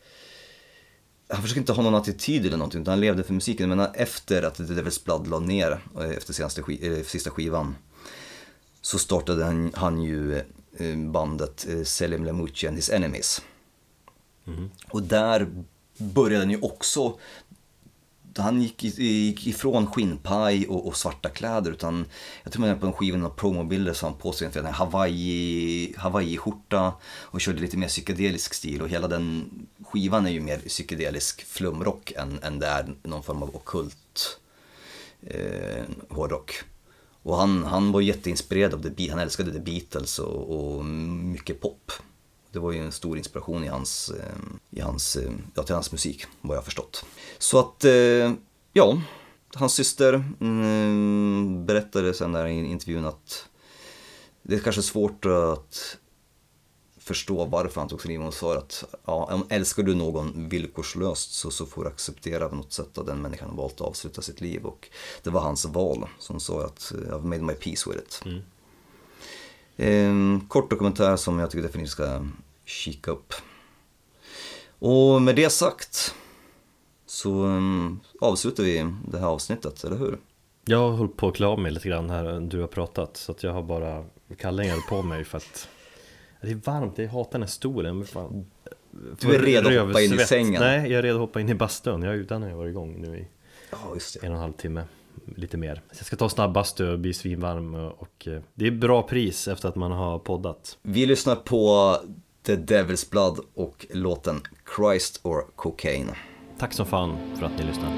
Han försökte inte ha någon attityd eller någonting, utan han levde för musiken. Men efter att The Devil's Blood la ner, eh, efter senaste, sk- eh, sista skivan, så startade han, han ju eh, bandet Selim Lemouchi and His Enemies. Och där började han ju också han gick, gick ifrån skinnpaj och, och svarta kläder utan jag tror man är på en skiva med promobilder så han på sig en Hawaii, Hawaii-skjorta och körde lite mer psykedelisk stil och hela den skivan är ju mer psykedelisk flumrock än, än det är någon form av ockult eh, hårdrock. Och han, han var jätteinspirerad av The Beatles, han älskade The Beatles och, och mycket pop. Det var ju en stor inspiration i hans, eh, i hans, eh, ja, till hans musik, vad jag har förstått. Så att, eh, ja, hans syster mm, berättade sen där i intervjun att det är kanske svårt att förstå varför han tog sin liv. Hon sa att ja, älskar du någon villkorslöst så, så får du acceptera på något sätt att den människan har valt att avsluta sitt liv. Och det var hans val. Så hon sa att I've made my peace with it. Mm. En kort dokumentär som jag tycker definitivt ska kika upp. Och med det sagt så um, avslutar vi det här avsnittet, eller hur? Jag har hållit på att klä av mig lite grann här du har pratat Så att jag har bara kallingar på mig för att Det är varmt, jag hatar den här stolen fan Du är redo att hoppa in i sängen. Nej, jag är redo att hoppa in i bastun jag, Den har jag varit igång nu i det. en och en halv timme Lite mer. Så jag ska ta snabbbastu och bli svinvarm och eh, Det är bra pris efter att man har poddat. Vi lyssnar på The Devil's Blood och låten Christ or Cocaine. Tack som fan för att ni lyssnar